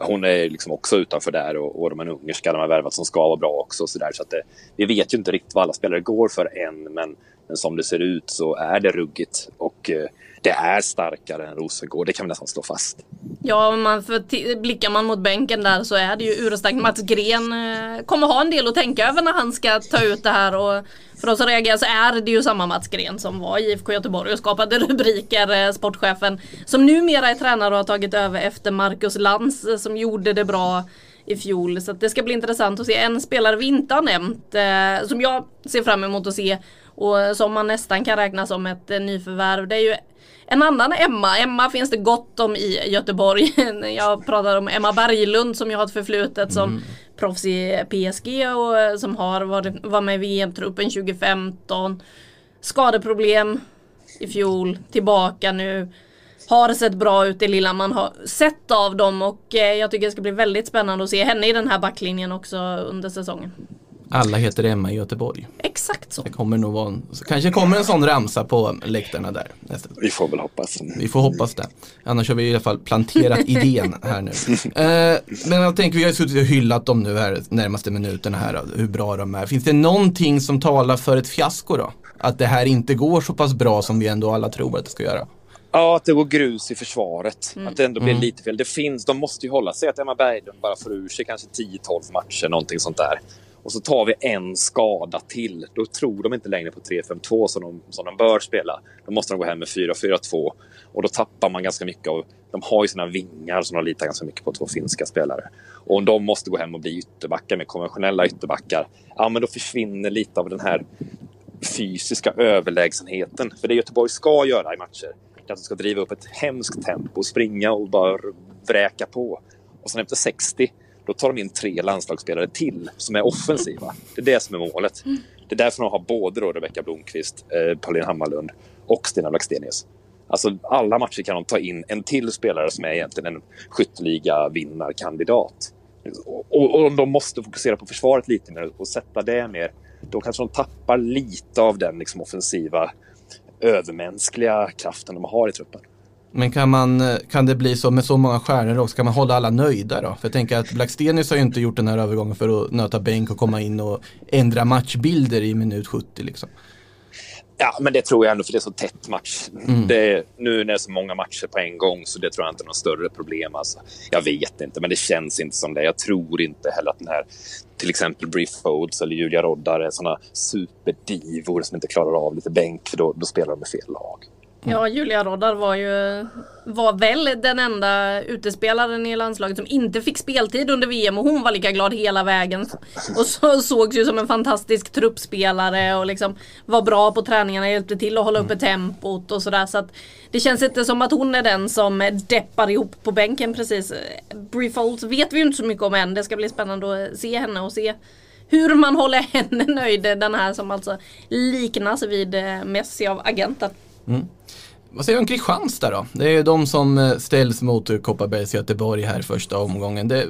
hon är liksom också utanför där och, och de är ungerska de har värvat som ska vara bra också. Så där. Så att det, vi vet ju inte riktigt vad alla spelare går för än, men, men som det ser ut så är det ruggigt. Och eh, det är starkare än Rosengård, det kan vi nästan slå fast. Ja, man för blickar man mot bänken där så är det ju urstarkt. Mats Gren eh, kommer ha en del att tänka över när han ska ta ut det här och för oss som reagerar så är det ju samma Mats Gren som var i IFK Göteborg och skapade (laughs) rubriker, eh, sportchefen, som numera är tränare och har tagit över efter Marcus Lantz eh, som gjorde det bra i fjol. Så att det ska bli intressant att se. En spelare vi inte har nämnt, eh, som jag ser fram emot att se och som man nästan kan räkna som ett eh, nyförvärv, det är ju en annan Emma, Emma finns det gott om i Göteborg. (laughs) Jag pratar om Emma Berglund som jag har ett förflutet som proffs i PSG och eh, som har varit, var med i VM-truppen 2015. Skadeproblem i fjol, tillbaka nu. Har sett bra ut det lilla man har sett av dem och eh, jag tycker det ska bli väldigt spännande att se henne i den här backlinjen också under säsongen. Alla heter Emma i Göteborg. Exakt så. Det kommer nog vara en, kanske kommer en sån ramsa på läktarna där. Vi får väl hoppas. Vi får hoppas det. Annars har vi i alla fall planterat (laughs) idén här nu. Eh, men jag tänker, vi har suttit och hyllat dem nu här närmaste minuterna här, hur bra de är. Finns det någonting som talar för ett fiasko då? Att det här inte går så pass bra som vi ändå alla tror att det ska göra? Ja, att det går grus i försvaret. Att det ändå blir lite fel. Det finns, de måste ju hålla sig att Emma Berglund bara får ur sig kanske 10-12 matcher, någonting sånt där och så tar vi en skada till. Då tror de inte längre på 3-5-2 som de, som de bör spela. Då måste de gå hem med 4-4-2 och då tappar man ganska mycket av... De har ju sina vingar som de litar ganska mycket på, två finska spelare. Och om de måste gå hem och bli ytterbackar med konventionella ytterbackar, ja men då försvinner lite av den här fysiska överlägsenheten. För det Göteborg ska göra i matcher, det är att de ska driva upp ett hemskt tempo, springa och bara vräka på. Och sen efter 60, då tar de in tre landslagsspelare till som är offensiva. Det är det som är målet. Det är därför de har både då Rebecka Blomqvist, eh, Pauline Hammarlund och Stina Blackstenius. Alltså alla matcher kan de ta in en till spelare som är egentligen en skytteliga-vinnarkandidat. Och, och, och de måste fokusera på försvaret lite mer och sätta det mer. Då kanske de tappar lite av den liksom, offensiva övermänskliga kraften de har i truppen. Men kan, man, kan det bli så med så många stjärnor också? Kan man hålla alla nöjda då? För jag tänker att Blackstenius har ju inte gjort den här övergången för att nöta bänk och komma in och ändra matchbilder i minut 70 liksom. Ja, men det tror jag ändå för det är så tätt match. Det är, nu när det är så många matcher på en gång så det tror jag inte är något större problem. Alltså. Jag vet inte, men det känns inte som det. Jag tror inte heller att den här, till exempel Brie Folds eller Julia Roddar är såna superdivor som inte klarar av lite bänk för då, då spelar de med fel lag. Ja, Julia Roddar var ju var väl den enda utespelaren i landslaget som inte fick speltid under VM och hon var lika glad hela vägen. Och så sågs ju som en fantastisk truppspelare och liksom var bra på träningarna, hjälpte till att hålla uppe tempot och sådär. Så att det känns inte som att hon är den som deppar ihop på bänken precis. Brie Folds vet vi ju inte så mycket om än. Det ska bli spännande att se henne och se hur man håller henne nöjd. Den här som alltså liknas vid eh, Messi av agenten. 嗯。Vad säger du om Kristianstad då? Det är ju de som eh, ställs mot Kopparbergs Göteborg här första omgången. Det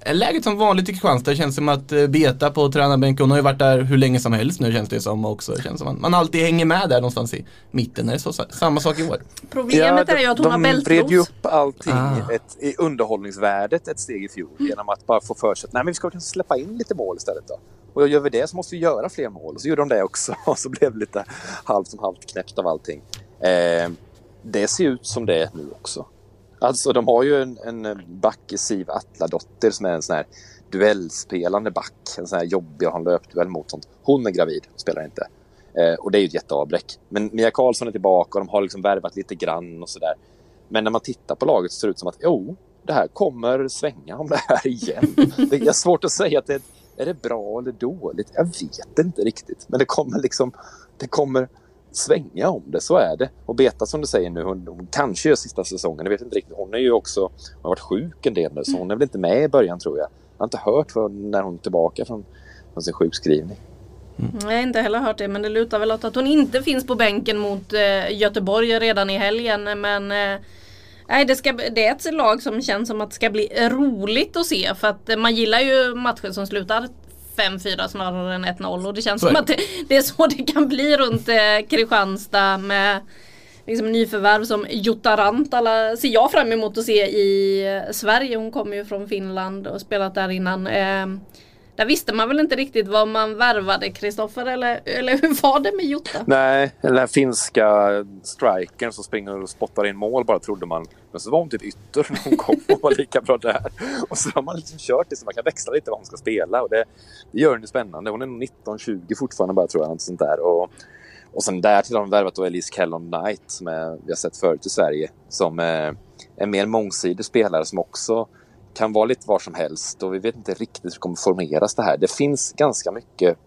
är läget som vanligt i Kristianstad. Det känns som att eh, Beta på tränarbänken, hon har ju varit där hur länge som helst nu känns det som också. Det känns som att man alltid hänger med där någonstans i mitten. Är det så, samma sak i år? Problemet är ju att hon de har vred ju bältros. upp allting, Ah. ett, i underhållningsvärdet ett steg i fjol genom att bara få för sig att nej, men vi ska kanske släppa in lite mål istället. Då. Och gör vi det så måste vi göra fler mål. Och så gjorde de det också. (laughs) Och så blev det lite halvt som halvt knäppt av allting. Eh, det ser ut som det är nu också. Alltså de har ju en, en back i Siv Atladotter som är en sån här duellspelande back. En sån här jobbig att ha en löpduell mot. Sånt. Hon är gravid, spelar inte. Eh, och det är ju ett jätteavbräck. Men Mia Karlsson är tillbaka och de har liksom värvat lite grann och sådär. Men när man tittar på laget så ser det ut som att jo, det här kommer svänga om det här igen. Det är svårt att säga att det är det bra eller dåligt. Jag vet inte riktigt. Men det kommer liksom det kommer svänga om det, så är det. Och Beta som du säger nu, hon, hon kanske gör sista säsongen, jag vet inte riktigt. Hon är ju också, hon har varit sjuk en del nu, så hon är väl inte med i början tror jag. Jag har inte hört för när hon är tillbaka från, från sin sjukskrivning. Mm. Jag har inte heller hört det men det lutar väl åt att hon inte finns på bänken mot eh, Göteborg redan i helgen. Men eh, nej, det, ska, det är ett lag som känns som att det ska bli roligt att se. För att eh, man gillar ju matcher som slutar 5-4 snarare än 1-0. Och det känns Så som det. att det, det är så det kan bli runt eh, Kristianstad med liksom, nyförvärv som Jutta Rantala ser jag fram emot att se i eh, Sverige. Hon kommer ju från Finland och spelat där innan. Eh, där visste man väl inte riktigt vad man värvade Kristoffer eller, eller hur var det med Jutta? Nej, den här finska strikern som springer och spottar in mål bara trodde man. Men så var hon typ ytter när hon kom och var lika bra där. Och så har man liksom kört det så man kan växla lite vad hon ska spela. Och det, det gör henne spännande. Hon är nog 19-20 fortfarande bara tror jag. Något sånt där. Och, och sen därtill har de värvat då Elise Kellon Knight som är, vi har sett förut i Sverige. Som eh, är en mer mångsidig spelare som också kan vara lite var som helst. Och vi vet inte riktigt hur det kommer formeras det här. Det finns ganska mycket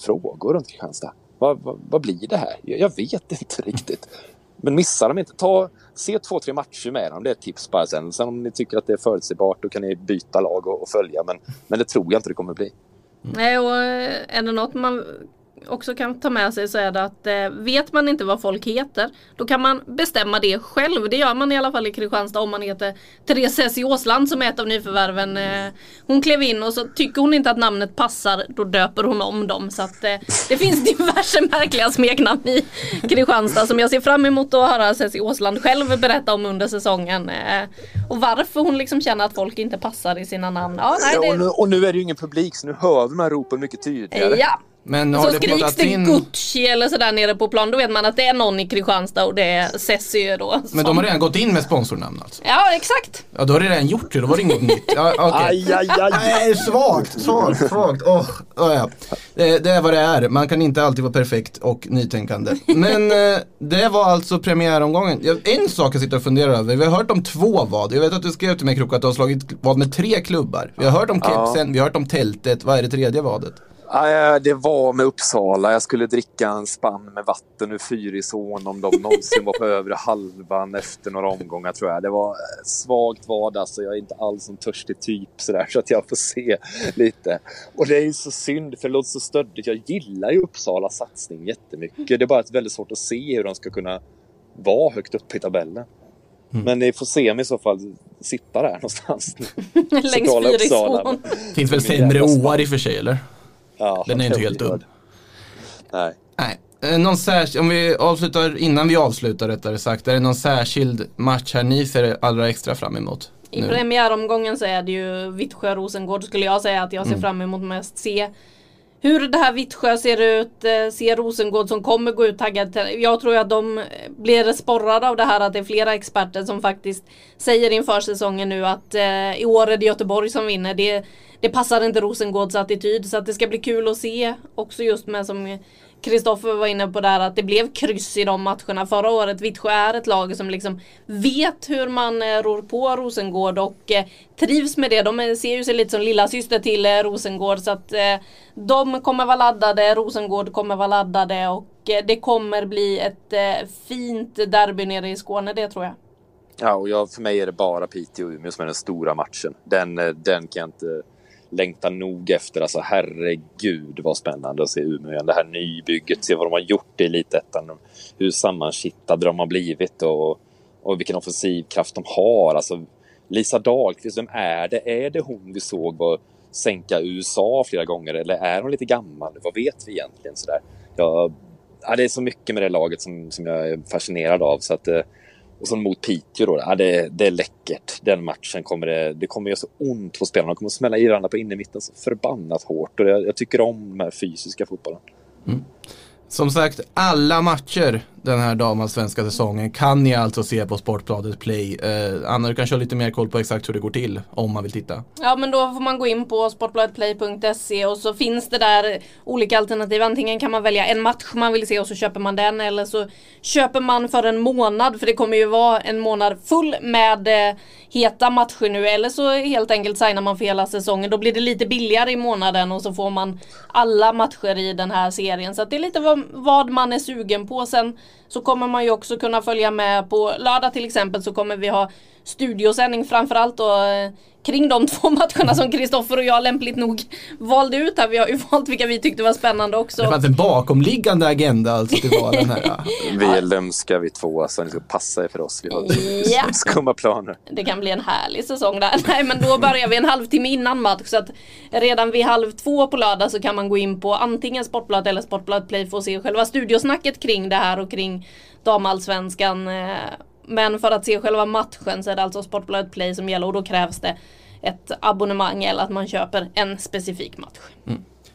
frågor runt Kristianstad. Vad, vad, vad blir det här? Jag, jag vet inte riktigt. Men missa dem inte. Ta, se två, tre matcher med dem. Det är ett tips bara sen. Sen om ni tycker att det är förutsägbart då kan ni byta lag och, och följa. Men, men det tror jag inte det kommer bli. Nej och eh, är det något man också kan ta med sig så är det att eh, vet man inte vad folk heter då kan man bestämma det själv. Det gör man i alla fall i Kristianstad om man heter Therese Hessie Åsland som är ett av nyförvärven. Eh, hon klev in och så tycker hon inte att namnet passar då döper hon om dem. Så att eh, det finns (laughs) diverse märkliga smeknamn i Kristianstad som jag ser fram emot att höra Hessie Åsland själv berätta om under säsongen. Eh, och varför hon liksom känner att folk inte passar i sina namn. Ja, nej, Ja, och, det, nu, och nu är det ju ingen publik så nu hör här ropen mycket tydligare. ja Men har Så det skriks det in... Gucci eller sådär nere på plan, då vet man att det är någon i Kristianstad och det är Cessy då. Men som- de har redan gått in med sponsornamn alltså? Ja, exakt. Ja, då har det redan gjort det, då var det inget nytt. Ja, okej. (laughs) Aj, aj, aj. Nej, svagt, svagt, svagt. Åh, oh, ja. det, det är vad det är. Man kan inte alltid vara perfekt och nytänkande. Men eh, det var alltså premiäromgången. Ja, En sak jag sitter och funderar över. Vi har hört om två vad. Jag vet att du skrev till mig Krok att du har slagit vad med tre klubbar. Vi har hört om kepsen, vi har hört om tältet. Vad är det tredje vadet? Ja, det var med Uppsala. Jag skulle dricka en spann med vatten ur Fyrisån om de någonsin var på övre halvan efter några omgångar tror jag. Det var eh, svagt vad alltså. Jag är inte alls en törstig typ sådär så att jag får se lite. Och det är ju så synd för det låter så stöddigt. Jag gillar ju Uppsalas satsning jättemycket. Det är bara väldigt svårt att se hur de ska kunna vara högt upp i tabellen. Men ni får se mig i så fall sitta där någonstans. (laughs) Längs. Fyrisån. Finns väl sämre åar i och för sig eller? Ja, Den är inte helt dum. Nej. Nej. Eh, Någon särskild, om vi avslutar, innan vi avslutar rättare sagt, är det någon särskild match här ni ser allra extra fram emot? I nu? premiäromgången så är det ju Vittsjö-Rosengård skulle jag säga att jag Mm. ser fram emot mest. Se hur det här Vittsjö ser ut, eh, ser se Rosengård som kommer gå ut taggad. Jag tror att de blir sporrade av det här att det är flera experter som faktiskt säger inför säsongen nu att eh, i år är det Göteborg som vinner. Det, det passar inte Rosengårds attityd så att det ska bli kul att se också just med som Kristoffer var inne på där att det blev kryss i de matcherna förra året. Vittsjö är ett lag som liksom vet hur man eh, rår på Rosengård och eh, trivs med det. De eh, ser ju sig lite som lilla syster till Rosengård så att de kommer vara laddade, Rosengård kommer vara laddade och det kommer bli ett fint derby nere i Skåne, det tror jag. Ja, och jag, för mig är det bara Piteå och Umeå som är den stora matchen. Den, den kan jag inte Längtar nog efter. Alltså herregud vad spännande att se Umeå igen. Det här nybygget, se vad de har gjort i Elitettan. Hur sammankittade de har blivit och, och vilken offensiv kraft de har. Alltså, Lisa Dahlqvist, vem är det? Är det hon vi såg var sänka USA flera gånger eller är hon lite gammal? Vad vet vi egentligen? Sådär. Jag, ja, det är så mycket med det laget som, som jag är fascinerad av. Så att, eh, och sen mot Piteå då. Ja, det, det är läckert. Den matchen kommer det, det kommer göra så ont på spelarna. De kommer smälla i varandra på innermitten så förbannat hårt. Och jag, jag tycker om den här fysiska fotbollen. Mm. Som sagt, alla matcher den här damallsvenska säsongen kan ni alltså se på Sportbladet Play. Eh, Anna, du kan köra lite mer koll på exakt hur det går till om man vill titta. Ja men då får man gå in på sportbladetplay.se och så finns det där olika alternativ. Antingen kan man välja en match man vill se och så köper man den eller så köper man för en månad för det kommer ju vara en månad full med eh, heta matcher nu eller så helt enkelt signar man för hela säsongen. Då blir det lite billigare i månaden och så får man alla matcher i den här serien. Så att det är lite vad, vad man är sugen på. Sen så kommer man ju också kunna följa med på lördag till exempel så kommer vi ha studiosändning framförallt då eh, kring de (laughs) två matcherna som Kristoffer och jag lämpligt nog valde ut här. Vi har ju (laughs) valt vilka vi tyckte var spännande också. Det fanns en bakomliggande agenda alltså till vad den här. (laughs) Vi är lömska vi två, så ni ska passa er för oss. Vi har Ja. skumma planer. Det kan bli en härlig säsong där. Nej men då börjar vi en halvtimme innan match så att redan vid halv två på lördag så kan man gå in på antingen Sportbladet eller Sportbladet Play för att se själva studiosnacket kring det här och kring damallsvenskan. Men för att se själva matchen så är det alltså Sportbladet Play som gäller och då krävs det ett abonnemang eller att man köper en specifik match.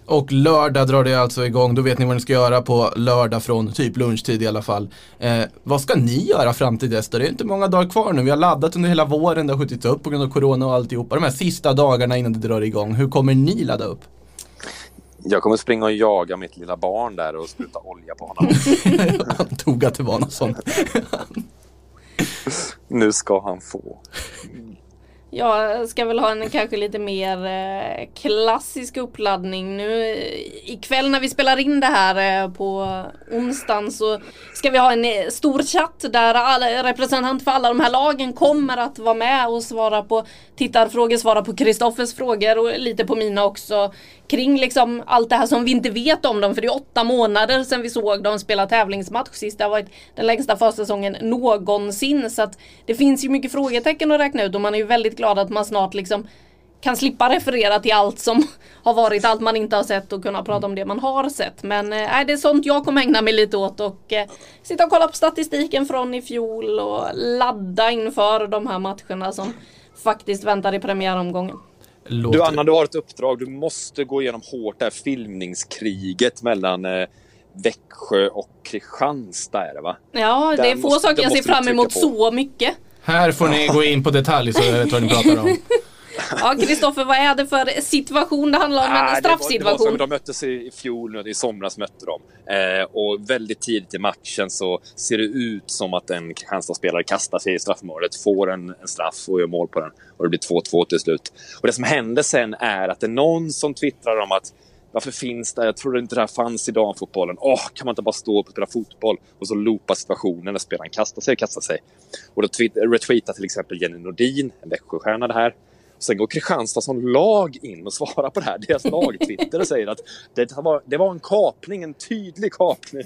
Och lördag drar det alltså igång, då vet ni vad ni ska göra på lördag från typ lunchtid i alla fall. Eh, vad ska ni göra fram till dess då? Det är inte många dagar kvar nu, vi har laddat under hela våren, det har skjutits upp på grund av corona och alltihopa. De här sista dagarna innan det drar igång, hur kommer ni ladda upp? Jag kommer springa och jaga mitt lilla barn där och spruta olja på honom. (laughs) Jag antog att det var något sånt. Nu ska han få. Jag ska väl ha en kanske lite mer eh, klassisk uppladdning nu. Eh, ikväll när vi spelar in det här eh, på onsdagen så ska vi ha en stor chatt där alla, representanter för alla de här lagen kommer att vara med och svara på tittarfrågor, svara på Kristoffers frågor och lite på mina också. Kring liksom allt det här som vi inte vet om dem för det är åtta månader sedan vi såg dem spela tävlingsmatch sist. Det har varit den längsta försäsongen någonsin så att det finns ju mycket frågetecken att räkna ut och man är ju väldigt glad att man snart liksom kan slippa referera till allt som (laughs) har varit, allt man inte har sett och kunna prata om det man har sett. Men äh, nej, det är sånt jag kommer ägna mig lite åt och äh, sitta och kolla på statistiken från i fjol och ladda inför de här matcherna som faktiskt väntar i premiäromgången. Låter... Du Anna, du har ett uppdrag. Du måste gå igenom hårt det här filmningskriget mellan eh, Växjö och Kristianstad är det va? Ja, det är få måste- saker jag ser fram emot så mycket. Här får ni gå in på detalj så jag vet vad ni pratar om. (laughs) Ja, Kristoffer, vad är det för situation? Det handlar om en det var- Det var straffsituation. de möttes i, i fjol, i somras mötte de. Eh, och väldigt tidigt i matchen så ser det ut som att en Kristianstad-spelare kastar sig i straffområdet, får en, en straff och gör mål på den. Och det blir 2-2 till slut. Och det som händer sen är att det är någon som twittrar om att varför finns det? Jag trodde inte det här fanns i damfotbollen. Åh, kan man inte bara stå upp och spela fotboll? Och så loopar situationen när spelaren kastar sig och kastar sig. Och då tweet- retweetar till exempel Jenny Nordin, en Växjöstjärna, det här. Sen går Kristianstad som lag in och svarar på det här. Deras lag-twitter och säger att det var, det var en kapning, en tydlig kapning.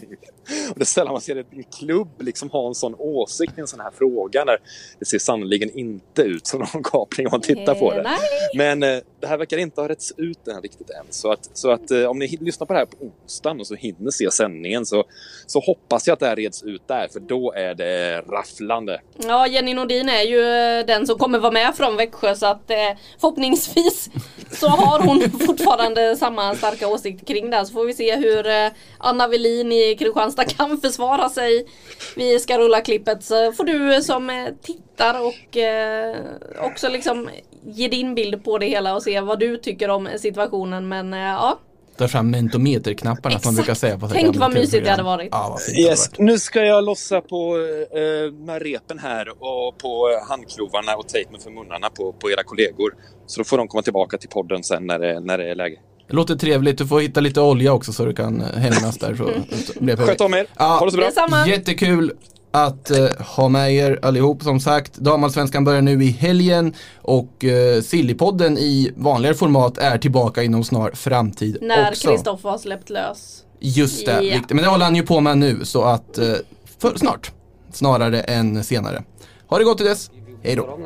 Och det är sällan man ser en klubb liksom ha en sån åsikt i en sån här fråga. När det ser sannoliken inte ut som någon kapning om man tittar på det. Men eh, det här verkar inte ha rätts ut än riktigt än. Så att, så att eh, om ni lyssnar på det här på onsdagen och så hinner se sändningen så, så hoppas jag att det här reds ut där. För då är det rafflande. Ja, Jenny Nordin är ju eh, den som kommer vara med från Växjö så att eh, förhoppningsvis så har hon (laughs) fortfarande samma starka åsikt kring det. Så får vi se hur eh, Anna Velin i Kristianstad kan försvara sig. Vi ska rulla klippet så får du som eh, tittar och eh, också liksom ge din bild på det hela och se vad du tycker om situationen. Men ja, Ta fram mentometerknapparna som man Exakt. brukar säga på Tänk vad mysigt det hade varit. Ja, det Yes. varit. Nu ska jag lossa på eh, med repen här och på handklovarna och tejpen för munnarna på, på era kollegor. Så då får de komma tillbaka till podden sen när det, när det är läge. Det låter trevligt. Du får hitta lite olja också så du kan eh, hämnas där. Så, så det. Sköt om er. Ja. Ha det så bra. Detsamma. Jättekul att eh, ha med er allihop som sagt. Damallsvenskan börjar nu i helgen och uh, Sillypodden i vanligare format är tillbaka inom snar framtid När. Kristoffer har släppt lös. Just det, Ja. men det håller han ju på med nu så att eh, för, snart. Snarare än senare. Ha det gott till dess. Hej då.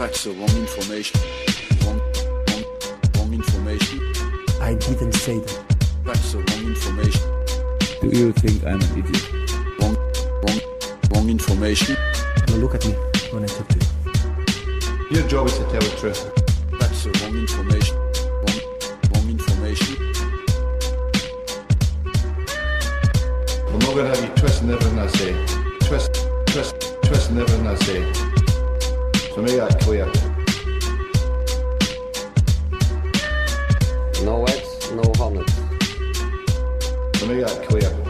That's the wrong information. Wrong, wrong, wrong information. I didn't say that. That's the wrong information. Do you think I'm an idiot? Wrong, wrong, wrong information. Now look at me when I talk to you. Your job is to tell the truth. That's the wrong information. Wrong, wrong information. I'm not going to have you twisting everything I say. Twist, twist, twisting everything I say. So make that clear. No eggs, no honey. So make that clear.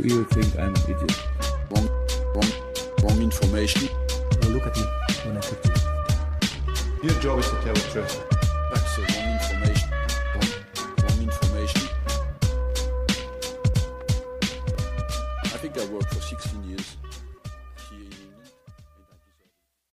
Do you think I'm an idiot? Wrong, wrong, wrong information. Now look at me when I talk to you. Your job is to tell the truth.